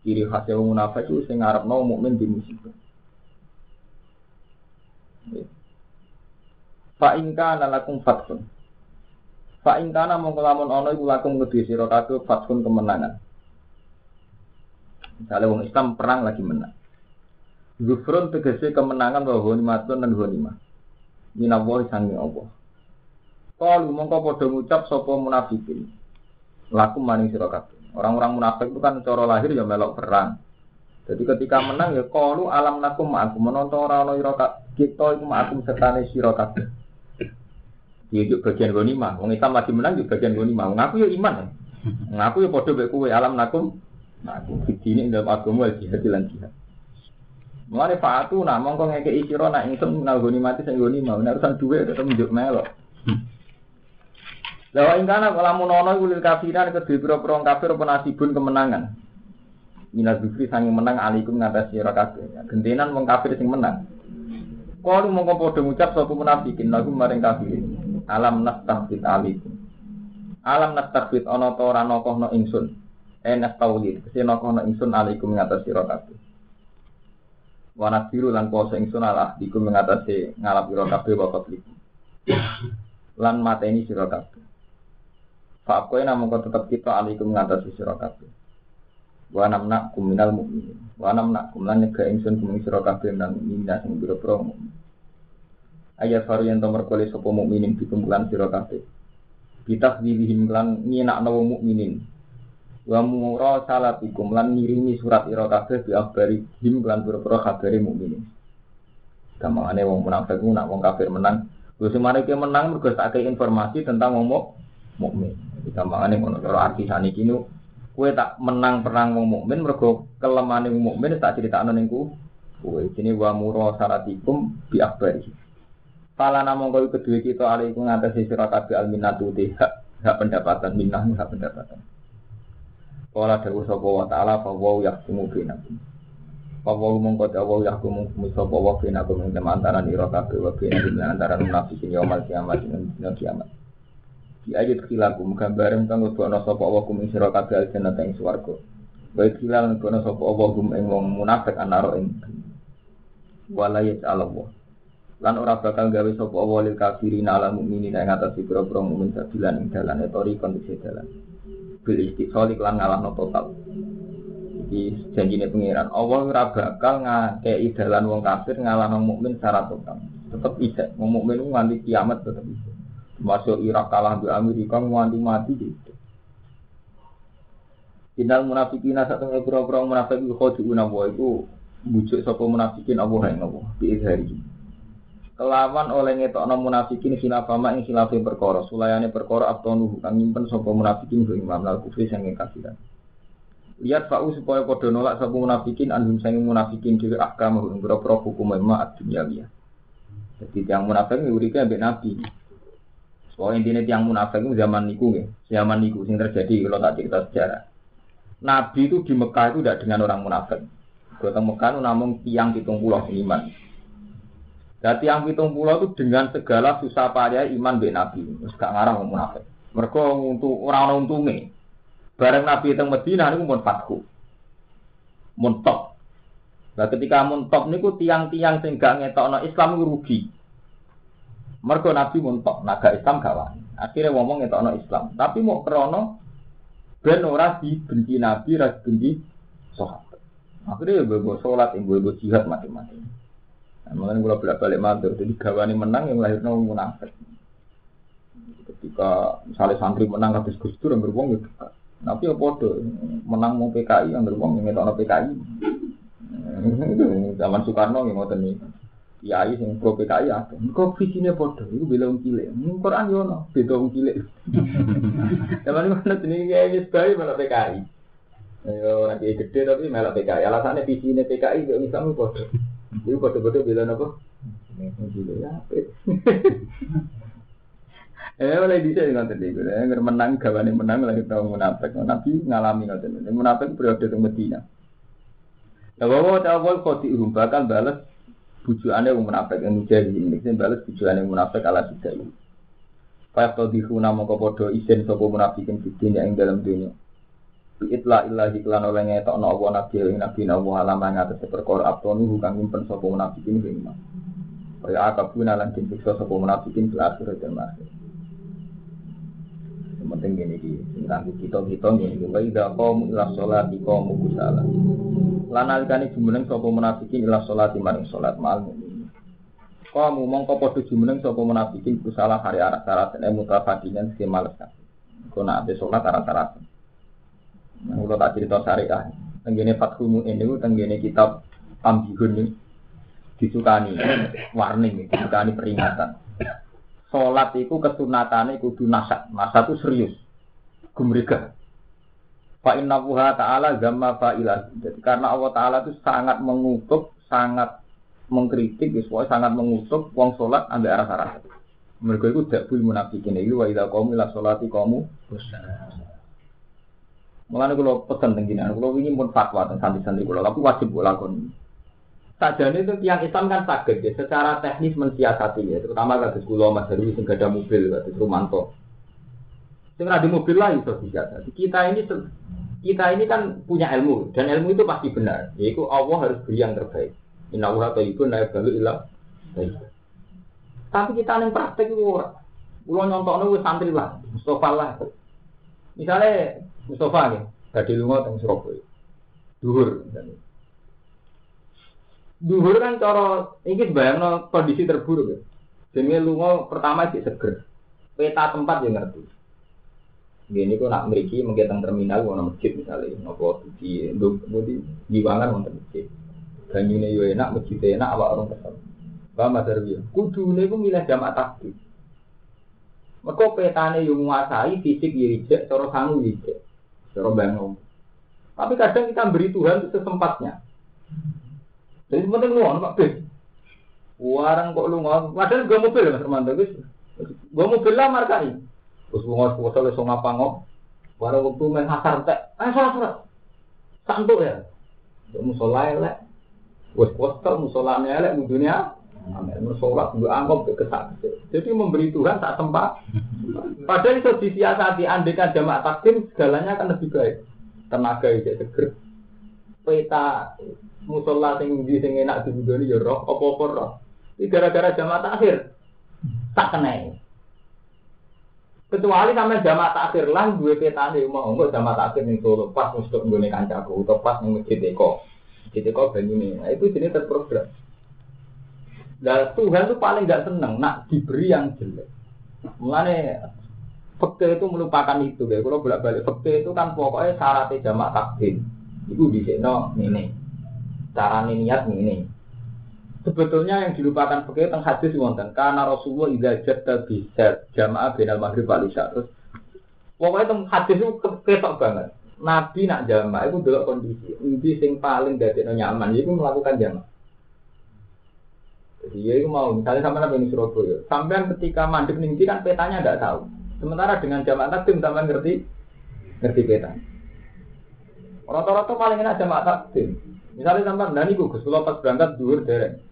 Ciri khasnya wong munafik itu sing mau mukmin di musibah. Fa ingka lakum fathun. Fa ingka na mongko lamun ana iku lakum ngedi sira kabeh fathun kemenangan. Misalnya wong Islam perang lagi menang. Zufrun tegese kemenangan bahwa ghanimatun dan ghanimah minallahi sangi Allah. Qalu mongko padha ngucap sapa munafikin. Laku maning sira kabeh. Orang-orang munafik itu kan cara lahir ya melok perang. Jadi ketika menang ya qalu alam nakum aku menonton ora ana ira kita iku ma'akum setane sira kabeh. Di bagian gonima, wong Islam lagi menang di bagian gonima. Ngaku ya iman. Ngaku ya padha mek alam nakum. Nah, aku ini dalam agama jihad lan jihad. Mulane fatu nak mongko ngekeki sira nak ingsun nalgoni mati sing goni mau nek urusan dhuwit tetep njuk melok. Lawa ingkana lamun ana iku lil kafiran kedhe pira-pira kafir apa nasibun kemenangan. Minaz zikri sange menang alikum ngatas sira kabeh. Gentenan wong kafir sing menang. Kalu mongko padha ngucap sapa munafikin lagu maring kafirin. Alam nastahfid alikum. Alam nastahfid ana ta ora nokohno ingsun. Enas tauhid, kese nokohno ingsun alikum ngatas sira kabeh. Wana biru lan kuasa ingsun ala diku mengatasi ngalap sira kabeh wa. Lan mateni sira kabeh. Fa kowe namung kok tetep kita alaikum mengatasi sira kabeh. Wa namna kuminal mukminin. Wa namna kumlan nyega ingsun kuming sira lan minna sing biro-biro mukmin. Ayat faru yang tomar kole sapa mukminin dikumpulan sira kabeh. Bitakdibihim lan nyenakno mukminin wa mura salatikum lan ngirimi surat ira kabeh bi akhbari him lan pira-pira kabare mukminin. Gamane wong munafik ku nak wong kafir menang, wis semare ki menang mergo tak informasi tentang wong mukmin. Gampangane ngono cara arti saniki nu kowe tak menang perang wong mukmin mergo kelemane wong mukmin tak critakno ning ku kowe. Jenenge wa mura salatikum bi akhbari. Pala namung kowe kedue kita alaikum ngatasi sira kabeh alminatu hak hak pendapatan minah hak pendapatan. Kala dawu sapa wa ta'ala fa wa yahkumu bainakum. Fa wa mongko dawu yahkumu sapa wa bainakum ing antara ira kabeh wa bainakum antara munafikin yaumul kiamat ing dina kiamat. Di ayat khilakum gambaran kang lebono sapa wa kum ing sira kabeh aljannah ing swarga. Wa khilal kono sapa wa kum ing wong munafik anaro ing wala ya'lamu. lan ora bakal gawe sapa wa lil kafirin ala mukminin ing atas pira-pira mukmin sabilan ing dalan etori kondisi dalan bil istiqol iklan ngalahno total. Iki janjine pangeran. Allah ora bakal ngakei dalan wong kafir ngalahno mukmin secara total. Tetep bisa. Wong mukmin nganti kiamat tetep bisa. Masuk Irak kalah di Amerika nganti mati gitu. Innal munafikina satu ngepura-pura munafik iku khodiuna iku bujuk sapa munafikin Allah ing Allah bi izhari kelawan oleh ngetokno munafikin khilafama ing khilafe perkara sulayane perkara abtonu kang nyimpen sapa munafikin ing imam lal kufri sing kafiran lihat fa'u supaya padha nolak sapa munafikin anhum sing munafikin dhewe ahkam ing pira-pira hukum ma ad-dunyawiyah jadi yang munafik urike ambek nabi Soalnya intinya tiang munafik zaman niku ya, zaman niku sing terjadi kalau tak cerita sejarah. Nabi itu di Mekah itu tidak dengan orang munafik. Kalau Mekah itu namun tiang hitung pulau iman. Jadi yang pitung pulau itu dengan segala susah payah iman be Nabi. Terus gak ngarang ngomong munafik. Mereka untuk orang untungnya. Bareng Nabi itu Medina ini pun fatku. Muntok. Nah ketika muntok niku tiang-tiang sing gak ngetokno Islam rugi. Mereka Nabi muntok, naga Islam gak wani. Akhirnya ngomong ngetokno Islam. Tapi mau krono Ben ora dibenci Nabi, ora dibenci sahabat. Akhirnya ya sholat, yang bawa jihad macam-macam. Makanya kalau bolak balik matur, jadi gawane menang yang lahirnya munafik. Ketika misalnya santri menang habis Gus Dur yang beruang gitu. Tapi ya podo menang mau PKI yang beruang yang ngetok PKI. Zaman Soekarno yang mau nih. Kiai sing pro PKI ada. Kok visinya podo? Itu bela wong cilik. Ning Quran yo ono, beda wong cilik. Zaman iku ana jenenge kiai wis bae malah PKI. Ayo nanti gede tapi malah PKI. Alasannya visinya PKI yo Islam podo. Iku padha-padha bela napa? Eh oleh bisa ya nanti deh, gue menang, gawane menang, lagi tau munafik, nanti ngalami nanti nanti munafik periode itu Medina. Ya bawa tau gue kau di rumah kan balas bujuannya gue munafik, yang jadi ini sih balas bujuannya munafik ala tiga ini. Kayak tau di rumah mau kau bodoh, sopo munafik yang bikin yang dalam dunia. Itla illahi klan oleh ngetokno apa nabi ing nabi nawa alama ngates perkara abtonu kang nyimpen sapa munafikin ing iman. Kaya akabuna lan disiksa sapa munafikin fil akhirat dan akhir penting gini di nganggu kita kita gini di wa idza qamu ila sholati qamu kusala. Lan alikane jumeneng sapa munafikin ila sholati maring salat mal kamu mongko padha jumeneng sapa munafikin kusala hari arah syarat ene mutafadinan sing males. Kono ate salat arah syarat nah kula tak cerita syariah tenggene fathumu ini tenggene kitab ambihun ini disukani warning disukani peringatan sholat itu kesunatannya kudu nasat. Nasat itu serius. Gumrega. Fa inna wuha ta'ala gamma fa'ilah. Jadi karena Allah Ta'ala itu sangat mengutuk, sangat mengkritik, sesuai sangat mengutuk wong sholat ambil arah arah. Mereka itu tidak boleh munafikin ini. Wa idha kamu ila sholati kamu. Mulanya kalau pesan tingginya, kalau ingin pun fatwa tentang santri-santri kalau, tapi wajib lakukan Sajane itu tiang Islam kan sakit ya, secara teknis mensiasati ya, terutama kados kula Mas Heru sing ada mobil kados Rumanto. Sing ada mobil lah itu bisa. Kita ini kita ini kan punya ilmu dan ilmu itu pasti benar. Yaitu Allah harus beri yang terbaik. Inna Allah taibun la yabalu illa Tapi kita yang praktek itu ora. Kulo nyontokno santri lah, Mustafa lah. Misalnya Mustafa nih, tadi lunga teng Surabaya. Duhur. Duhur kan cara ini bayang kondisi terburuk ya. Jadi lunga pertama sih seger. Peta tempat yang ngerti. Gini kok nak meriki menggiatan terminal mau masjid misalnya, nopo di di diwangan mau masjid. Banyune yo enak, masjid enak, awak orang kesel. Bah Mas Arwi, kudu nih milih jamaah takbir. Mereka petane yang menguasai fisik ya ijek, cara sangu ijek, cara bangun. Tapi kadang kita beri Tuhan sesempatnya. Jadi penting lu Pak Bis. Warang kok lu ngomong, padahal gue mobil Mas guys. Gue mobil lah marka ini. Terus gue ngomong puasa lu ngapa ngop. Warang waktu main hasar tek, eh salah salah. Santuk ya. Musola elek. Wes postal musolane elek dunia. Amin. Musola gue anggap kesak. Jadi memberi Tuhan tak tempat. Padahal itu disiasati andekan jamaah takdim segalanya akan lebih baik. Tenaga itu seger. Peta musola sing di sing enak dibudoni ya roh apa-apa roh. Ini gara-gara jamaah takhir tak kena. Kecuali sampai jamaah takhir lah dua petane mau enggak jamaah takhir ning Solo pas mesti nggone kancaku atau pas Masjid Eko. Masjid Eko. Nah itu jenis terprogram. Nah Tuhan tuh paling gak seneng nak diberi yang jelek. Mulane fakta itu melupakan itu ya. Kalau bolak balik fakta itu kan pokoknya syaratnya jamaah takdir. Itu di sini ini cara niat ini. Sebetulnya yang dilupakan pakai tentang hadis wonten karena Rasulullah idza jatta bisa jamaah binal maghrib wal. Terus pokoknya tentang hadis itu ketok banget. Nabi nak jamaah itu dulu kondisi. Ini sing paling dari nyaman itu melakukan jamaah. Jadi ya itu mau misalnya sampai nabi Surabaya, sampai ketika mandek nih kan petanya tidak tahu. Sementara dengan jamaah takdim sampai ngerti ngerti peta. Rata-rata paling enak jamaah takdim. Misalnya sampai nani gue Solo pas berangkat duhur dereng.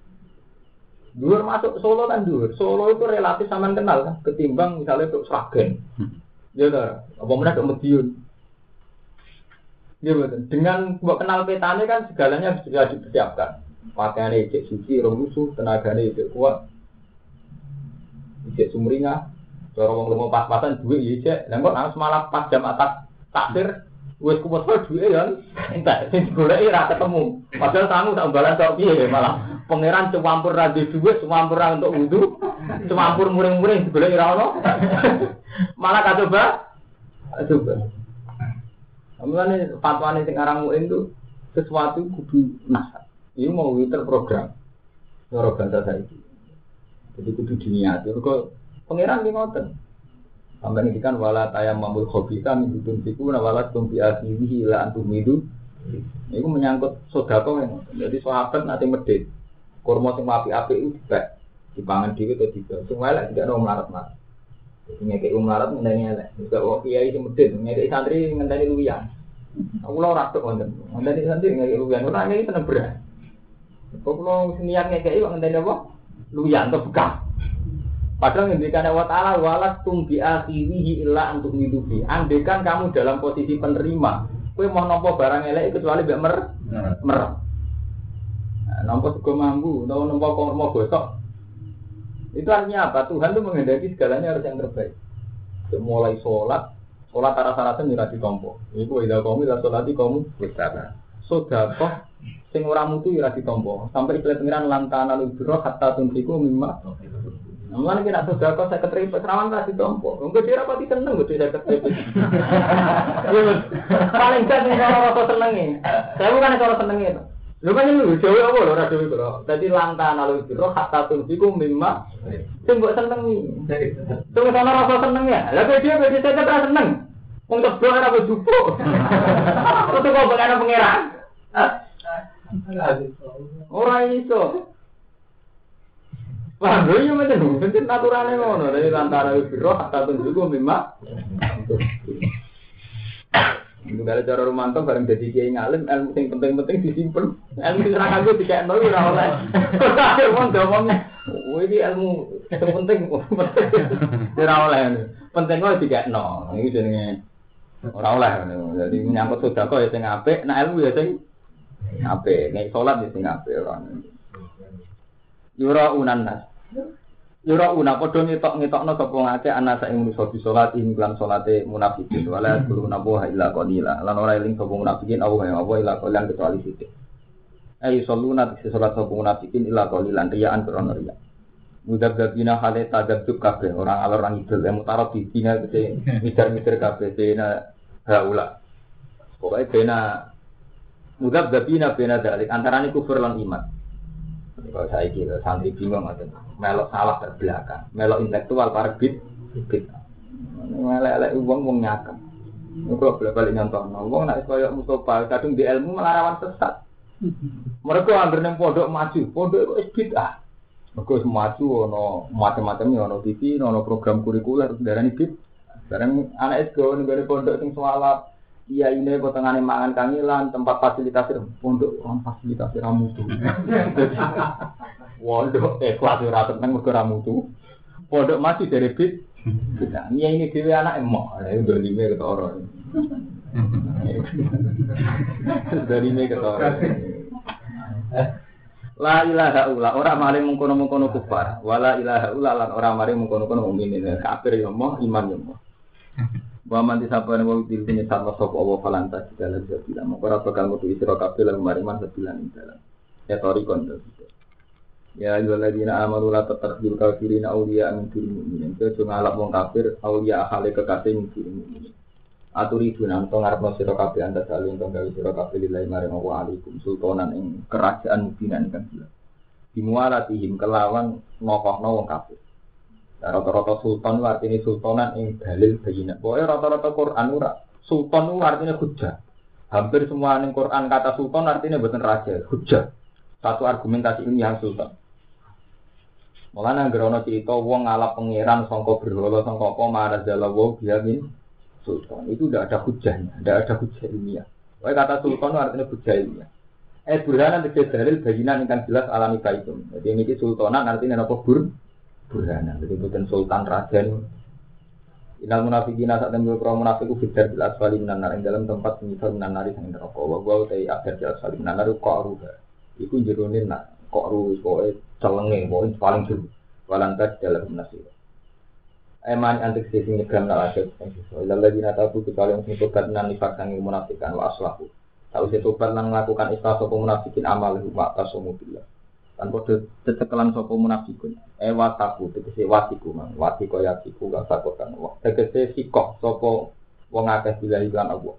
Duhur masuk Solo kan duhur. Solo itu relatif sama kenal kan, ketimbang misalnya untuk Sragen. Hmm. Ya udah, apa mana ke Medion. Ya betul. Dengan buat kenal petanya kan segalanya sudah dipersiapkan. Pakaiannya cek suci, rong musuh, tenaganya cek kuat, cek sumringah, cara wong lemah pas-pasan duit ya cek. Dan kok harus malah pas jam atas takdir wis kuwat duwe ya entek sing digoleki ra ketemu. Padahal sangu tak balan tok piye malah pangeran cuwampur ra duwe dhuwit, cuwampur ra untuk wudu, cuwampur muring-muring digoleki ra ono. malah kacoba coba. Mulane fatwane sing aran muin itu sesuatu kudu nasab. Ini mau terprogram. Cara bahasa saiki. Jadi kudu diniati. Kok pangeran ki ngoten. Sampai ini kan wala tayam mamul khobita min dudun fiku na wala tumpi asihi ila antum itu. Itu menyangkut sodako yang Jadi sahabat nanti medit. Kurma sing api-api itu juga dipangan dhewe atau tidak. Semua elek tidak ada melarat mas. Jadi ngekei melarat ngenteni elek. Juga oh kiai sing medit, ngekei santri ngenteni luwian. Aku lo ratuk wonten. Ngenteni santri ngekei luwian. Ora ngekei seneng beras. Kok lo niat ngekei kok ngenteni apa? Luwian atau bekas. Padahal ngendikan Allah Ta'ala walas tumbi akhirihi illa untuk hidupi. Andekan kamu dalam posisi penerima, kue mau nompo barang elek kecuali biar mer mer. Nah, nompo sego mambu, nompo nompo kormo gosok. Itu artinya apa? Tuhan itu menghendaki segalanya harus yang terbaik. Mulai sholat, sholat arah syaratan juga ditompo. Iku ida kamu ida sholat di kamu bersama. Sodakoh sing ora mutu ora ditompo. Sampai ikhlas pengiran lantana lubiro hatta tuntiku mimma Mulane kira kok saya keterima serawan lah di tompo. Enggak dia rapati seneng gede saya keterima. Paling kan nih kalau rasa senengnya. Saya bukan kalau senengnya itu. Lu kan lu jauh apa lo rasa itu lo. Jadi lantan lalu itu lo hatta tunjiku mimma. Sing mbok senengi. Tunggu sana rasa senengnya. Lah dia beda saya keterima seneng. Wong tebel ora berjupo. Terus kok bukan pangeran. Ora iso. Wah, gue yang macam itu, itu naturalnya ngono. Antara biro, kata tunjuk memang. Itu kalau cara romanto bareng jadi kiai ngalim, ilmu yang penting-penting disimpan. Ilmu yang serang aku tiga nol udah oleh. Ada mau ngomongnya, oh ini ilmu penting, udah oleh. Penting kok nol. Ini orang oleh. Jadi menyangkut kok ya sing apik, nah ilmu ya sing apik. Nek sholat ya sing apik orang. Yura unan nas. Yura una padha ngetok-ngetokno sapa ngake ana sak manusa di salat ing lan salate munafikin wala guru nabuha illa qalila lan ora eling sapa munafikin awu ya apa illa qalilan kecuali sithik. Ai saluna di salat sapa munafikin illa qalilan riyaan krono riya. Mudah gabina hale tadabjuk kabeh orang alor orang idul yang mutarab di bina kese mitar-mitar kabeh haula. Pokoknya bena mudah gabina bena dalik antarane kufur lan iman. Kalau saya kira santri bingung atau melok salah terbelakang, melok intelektual para bid, bid. Melek elek uang uang nyakam. Kalau boleh balik nyontoh, uang nak kaya Mustafa, kadung di ilmu melarawan sesat. Mereka hampir neng pondok maju, pondok itu bid'ah. Mereka maju, ono macam-macamnya, ono TV, ono program kurikuler, darah ini bid. Sekarang anak SGO nih pondok sing soalap, Iya ini potongan mangan kangilan, tempat fasilitasi pondok orang fasilitasi ramu tuh. Pondok eh kelas ora tenang mergo ramu tuh. Pondok masih dari bit. Nah, ini dewe anak emok, ya udah lima ke orang. Dari lima ke orang. La ilaha illa ora maring mengkono-mengkono kufar, wala ilaha illa lan ora maring mengkono-mengkono mukminin. Kafir yo moh, iman yo moh. Wa man disapane wong dil dene sama sapa Allah falanta segala sabila. Moko ora bakal metu isra kabeh lan mariman sebilan ing dalam. Ya tori kon Ya ayyuhalladzina amanu la tattakhidul kafirina awliya min dunil mu'minin. Kejo ngalap wong kafir awliya ahale kekasih min dunil mu'minin. Aturi dunan to ngarepno sira kabeh anda saling to gawe sira kabeh lillahi maring Allah alaikum sultanan ing kerajaan mubinan kan jelas. Dimualatihim kelawan nokohno wong kafir. Rata-rata sultan itu artinya sultanan yang dalil bayinat. Pokoknya rata-rata Quran ora. Sultan itu artinya hujah. Hampir semua yang Quran kata sultan artinya bukan raja, hujah. Satu argumentasi ini yang sultan. Mulanya gerono cerita wong ngalap pangeran songko berhala songko apa mana jalawo biamin sultan. Itu udah ada hujahnya, udah ada hujah ilmiah. Pokoknya kata sultan itu artinya hujah ilmiah. Eh burhanan tegese dalil bayinan yang jelas alami kaitum. Jadi ini sultanan artinya apa? Burhana. Jadi bukan sultan raja Inal munafikin saat tembil kro munafik itu fidar bil asfali minan nar dalam tempat penyisal minan nari sang neraka. Wa gua utai akhir di asfali minan nar kok ruha. Iku jeronin nak kok ru pokoke celenge pokoke paling jero. Walantas dalam nasib. Eman antik sisi nyegam nak asyik Ilal lagi natabu kecuali yang tobat nan nifak sangi munafikan wa aslahu Tahu tobat nan melakukan istilah sopo munafikin amal Wa tasomu billah Dan kode cecekelan sopo munafikun E wataku, tegesi watiku man Watiko yakiku gak sakotan Tegesi sikoh sopo Wong akeh bila iklan Allah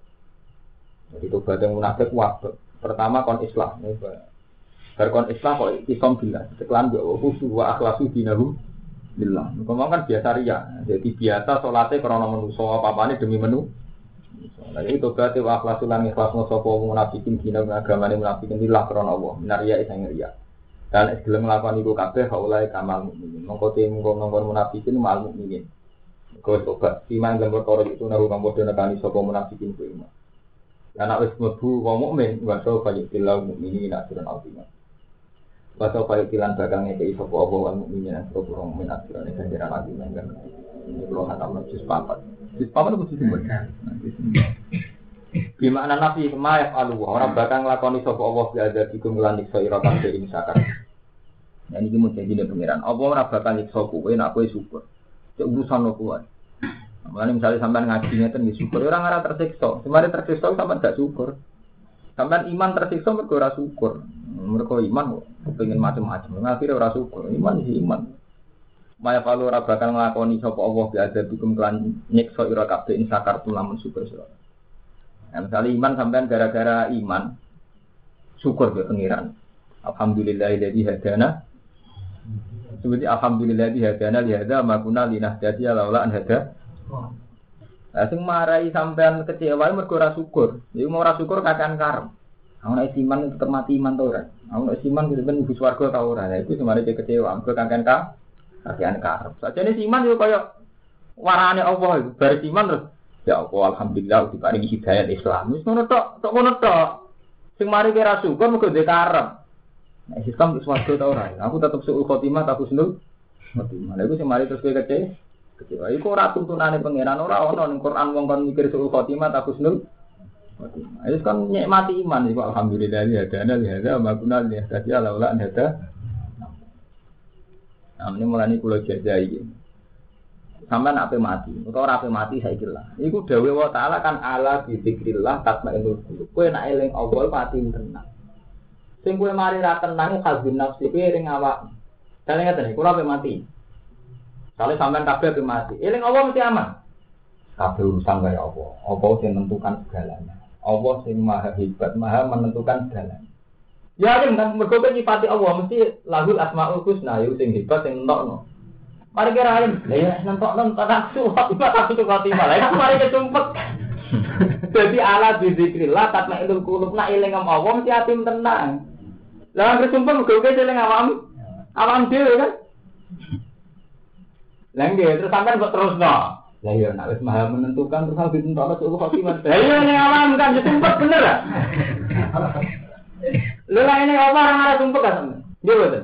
Jadi tobat yang munafik waktu Pertama kon islah Berkon islah kok isom bila Cecekelan gak khusus wa akhlasu dinahu Billah. Ngomong kan biasa ria. Jadi biasa sholatnya karena menuso apa-apa ini demi menu. Nah itu berarti wa akhlasul lan ikhlas sapa munafikin dina agamane munafikin lillah karena Allah. Naria isang ria. Dan gelem nglakoni iku kabeh haulai kamal mukminin. Mongko te mongko nongkon munafikin mal mukminin. Kau coba iman dan berkorok itu nahu kamu bodoh nekani sapa munafikin ku iman. Anak wis mlebu wong mukmin wa sawfa yutillahu mukminin aturan azimah. Baca kaya tilan bakal ngekei sopo Allah wal mu'minin yang sopo orang mu'min akhirnya ganjaran lagi nenggan Ini kalau kata Allah jus papat Jus papat itu jus Gimana nabi kemayaf alu Orang bakal ngelakoni sopo Allah Biada bikum ngelandik so'ira kabeh ini sakar Nah ini mau jadi nih pengiran Allah orang bakal nyiksa kowe nak kowe syukur Cek urusan lo kuat Makanya misalnya sampai ngajinya kan syukur Orang arah tersiksa Sebenarnya tersiksa sampai gak syukur Sampai iman tersiksa mereka ora syukur. Mereka iman pengen macam-macam. Akhirnya ora syukur. Iman sih iman. Maya kalau ora bakal nglakoni sapa Allah ada bikum kelan nyiksa ira kabeh in sakartum lamun syukur sira. Nah, misalnya iman sampean gara-gara iman syukur ke pengiran. Alhamdulillahilladzi hadana. Seperti alhamdulillah di hadana li hada ma kunna linahtadiya laula an hada. Lah sing marai sampean kecewa mergo ora syukur. Iku mau ora syukur kakan karep. Aku nek iman tetep mati iman to ora. Aku nek iman kudu ben ibu swarga ta ora. Lah iku semare kecewa mergo kakan ka kakan karep. Sajane iman yo kaya warane Allah iku bar iman terus ya Allah alhamdulillah diparingi hidayah Islam. Wis ngono tok, tok ngono tok. Sing mari syukur mergo dhek karep. Nek sistem swarga ta ora. Aku tetep suul khotimah tak husnul khotimah. Lha iku sing mari terus kowe kecewa kecewa. Iku ora tuntunane pangeran ora ono ning Quran wong kon mikir suul khotimah tak husnul khotimah. Itu kan nikmati iman iku alhamdulillah ya dana ya ada maguna ya tadi ala ula ada. Nah, ini mulai kula jajai. Sampai ape mati, atau ora ape mati saya kira. Iku dawe wa taala kan ala bi zikrillah tatmainul qulub. Kowe eling Allah mati tenang. Sing kowe mari ra tenang hazin nafsi kowe ring awak. Kalian ngeten, kula ape mati. Kalau sampean kabeh ape mati, eling Allah mesti aman. Kabeh urusan kaya Allah. Allah sing menentukan segalanya. Allah sing maha hebat, maha menentukan segalanya. Ya kan mergo nyifati Allah mesti lahul asmaul husna yo sing hebat sing entokno. Mari kira lah ya nentok nentok tak suwat, tak suwat khotimah. Lah iku mari kesumpet. Jadi ala bizikrillah tatma ilul kulub nak eling Allah mesti atim tenang. Lah anggere sumpah muga-muga eling awam. Awam dhewe kan. Lah nggih terus sampean kok terus no. Lah iya nek wis maha menentukan terus harus ditentukan suul khotimah. Lah iya ning awam kan sumpah bener lah. Lha lah ini apa orang arah sumpah kan sampean? Nggih betul.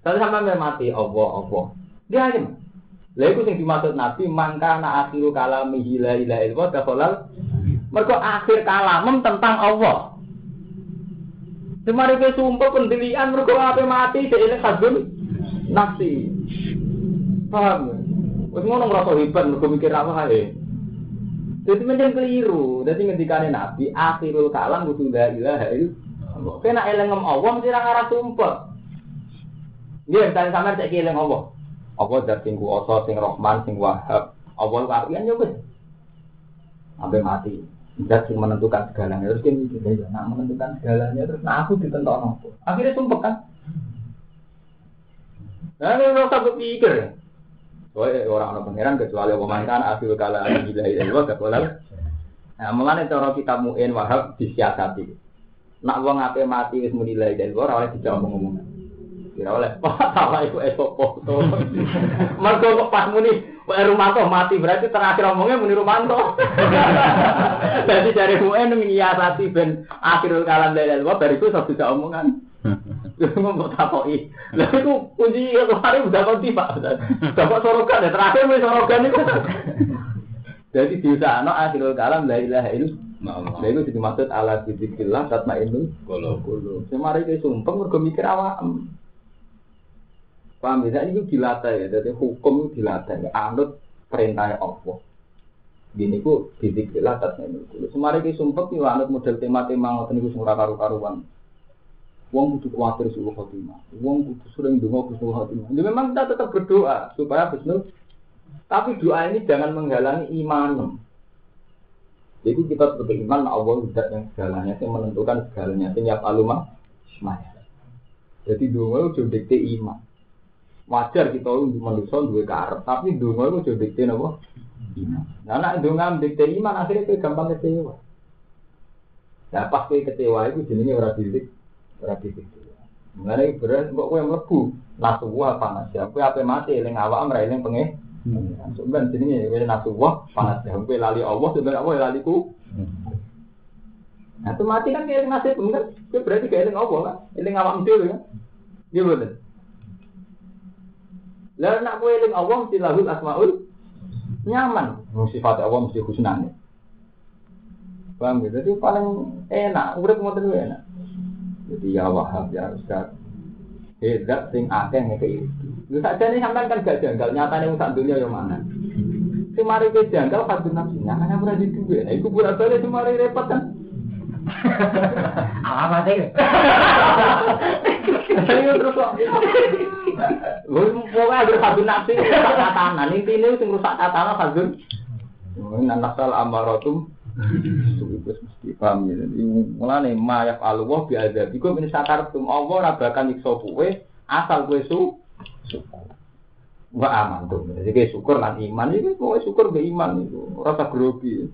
Tapi sampean mati Allah Allah. Dia aja. Lha iku sing dimaksud Nabi mangka na akhiru kalamihi la ilaha illallah dakhalal mergo akhir kalamem tentang Allah. Semari ke sumpah pendirian mergo ape mati dhek ini hasbun nafsi. Paham? Wis ngono ngrasa hebat mergo mikir apa ae. Jadi menjadi keliru. Jadi ngendikane Nabi akhirul kalam kudu la ilaha illallah. Kena elengem Allah mesti ra ngarah sumpah. Nggih, misalnya sampean cek eling Allah. Allah dat sing kuwasa, sing Rahman, sing Wahab. Allah kawian yo wis. Sampai mati. Dat sing menentukan segalanya. Terus dia mikir, ya, nak menentukan segalanya terus nah aku ditentokno apa? Akhirnya sumpah kan. Nah, ini rasa berpikir. Soalnya orang orang pangeran kecuali pemangkan akhir kala gila itu gak boleh. Nah, mulane cara kita muin wahab disiasati. Nak wong ape mati wis muni la ilaha illallah ora dijawab ngomong. Kira oleh, wah salah iku esok foto. Mergo kok pas muni Pak Rumanto mati berarti terakhir omongnya muni Rumanto. Jadi dari muen nyiasati ben akhirul kalam dari Allah bariku sok bisa omongan. Ngomong takoki. Lah iku kunci kemarin udah kau tiba. Dapat sorogan ya terakhir muni sorogan itu. Jadi diusahano akhirul kalam la ilaha illallah. Nah, itu dimaksud ala dzikrillah tatmainul Kalau qulub. Semari ke sumpah mergo mikir awak. Paham ya? Ini dilatih ya, jadi hukum dilatih. Anut perintahnya Allah. Gini ku didiklah atas ini. Semari ki sumpah ki anut model tema-tema niku sing ora karu-karuan. Wong kudu kuatir suhu khotimah. Wong kudu sering donga suhu khotimah. Jadi memang kita tetap berdoa supaya husnul. Tapi doa ini jangan menghalangi iman. Jadi kita sebagai iman Allah tidak yang segalanya, yang menentukan segalanya. Setiap alumah, Jadi doa itu dikte iman. Wajar kita untuk manusia dua karep, tapi doa itu dikte apa? iman. Nah, nak donga dikte iman akhirnya itu gampang kecewa. Nah, pas kowe kecewa itu jenenge ora didik, ora didik. Mengenai beras kok kowe mlebu nasuwa panas ya. Kowe ape mati eling awak ora eling penge. Sebenarnya jenenge kowe nasuwa panas ya. Kowe lali Allah sebenarnya apa lali ku. Nah, itu mati kan kayak nasib kan? Kowe berarti kayak eling Allah kan? Eling awak dhewe kan? Iya betul. Lalu nak kowe eling Allah mesti lahul asmaul nyaman. Sifat Allah mesti husnane. Paham gitu? Jadi paling enak, urip ngoten enak. Jadi ya Wahab ya Ustaz. Hedat sing akeh ngeke itu. Lu saja nih sampean kan gak janggal, nyatane wong sak dunia yang mana. Sing mari ke janggal kadung nafsu, nyatane ora di duwe. Nah iku pura balik sing mari repot kan. Apa sih? Ayo terus kadung nafsu rusak tatanan. Intine sing rusak tatanan kadung. Nah, nasal amaratum itu mesti paham ya. Mulane mayaf Allah bi ora asal kowe su. Wa aman tuh. Jadi syukur lan iman itu kowe syukur be iman itu. Rasa grogi.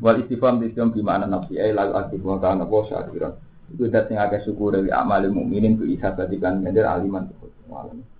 Wal istifham istifham di mana nafsi lalu aktif wa kana. Itu dat sing akeh syukur dari amal mukminin ku isabatikan mendir aliman. Wallahi.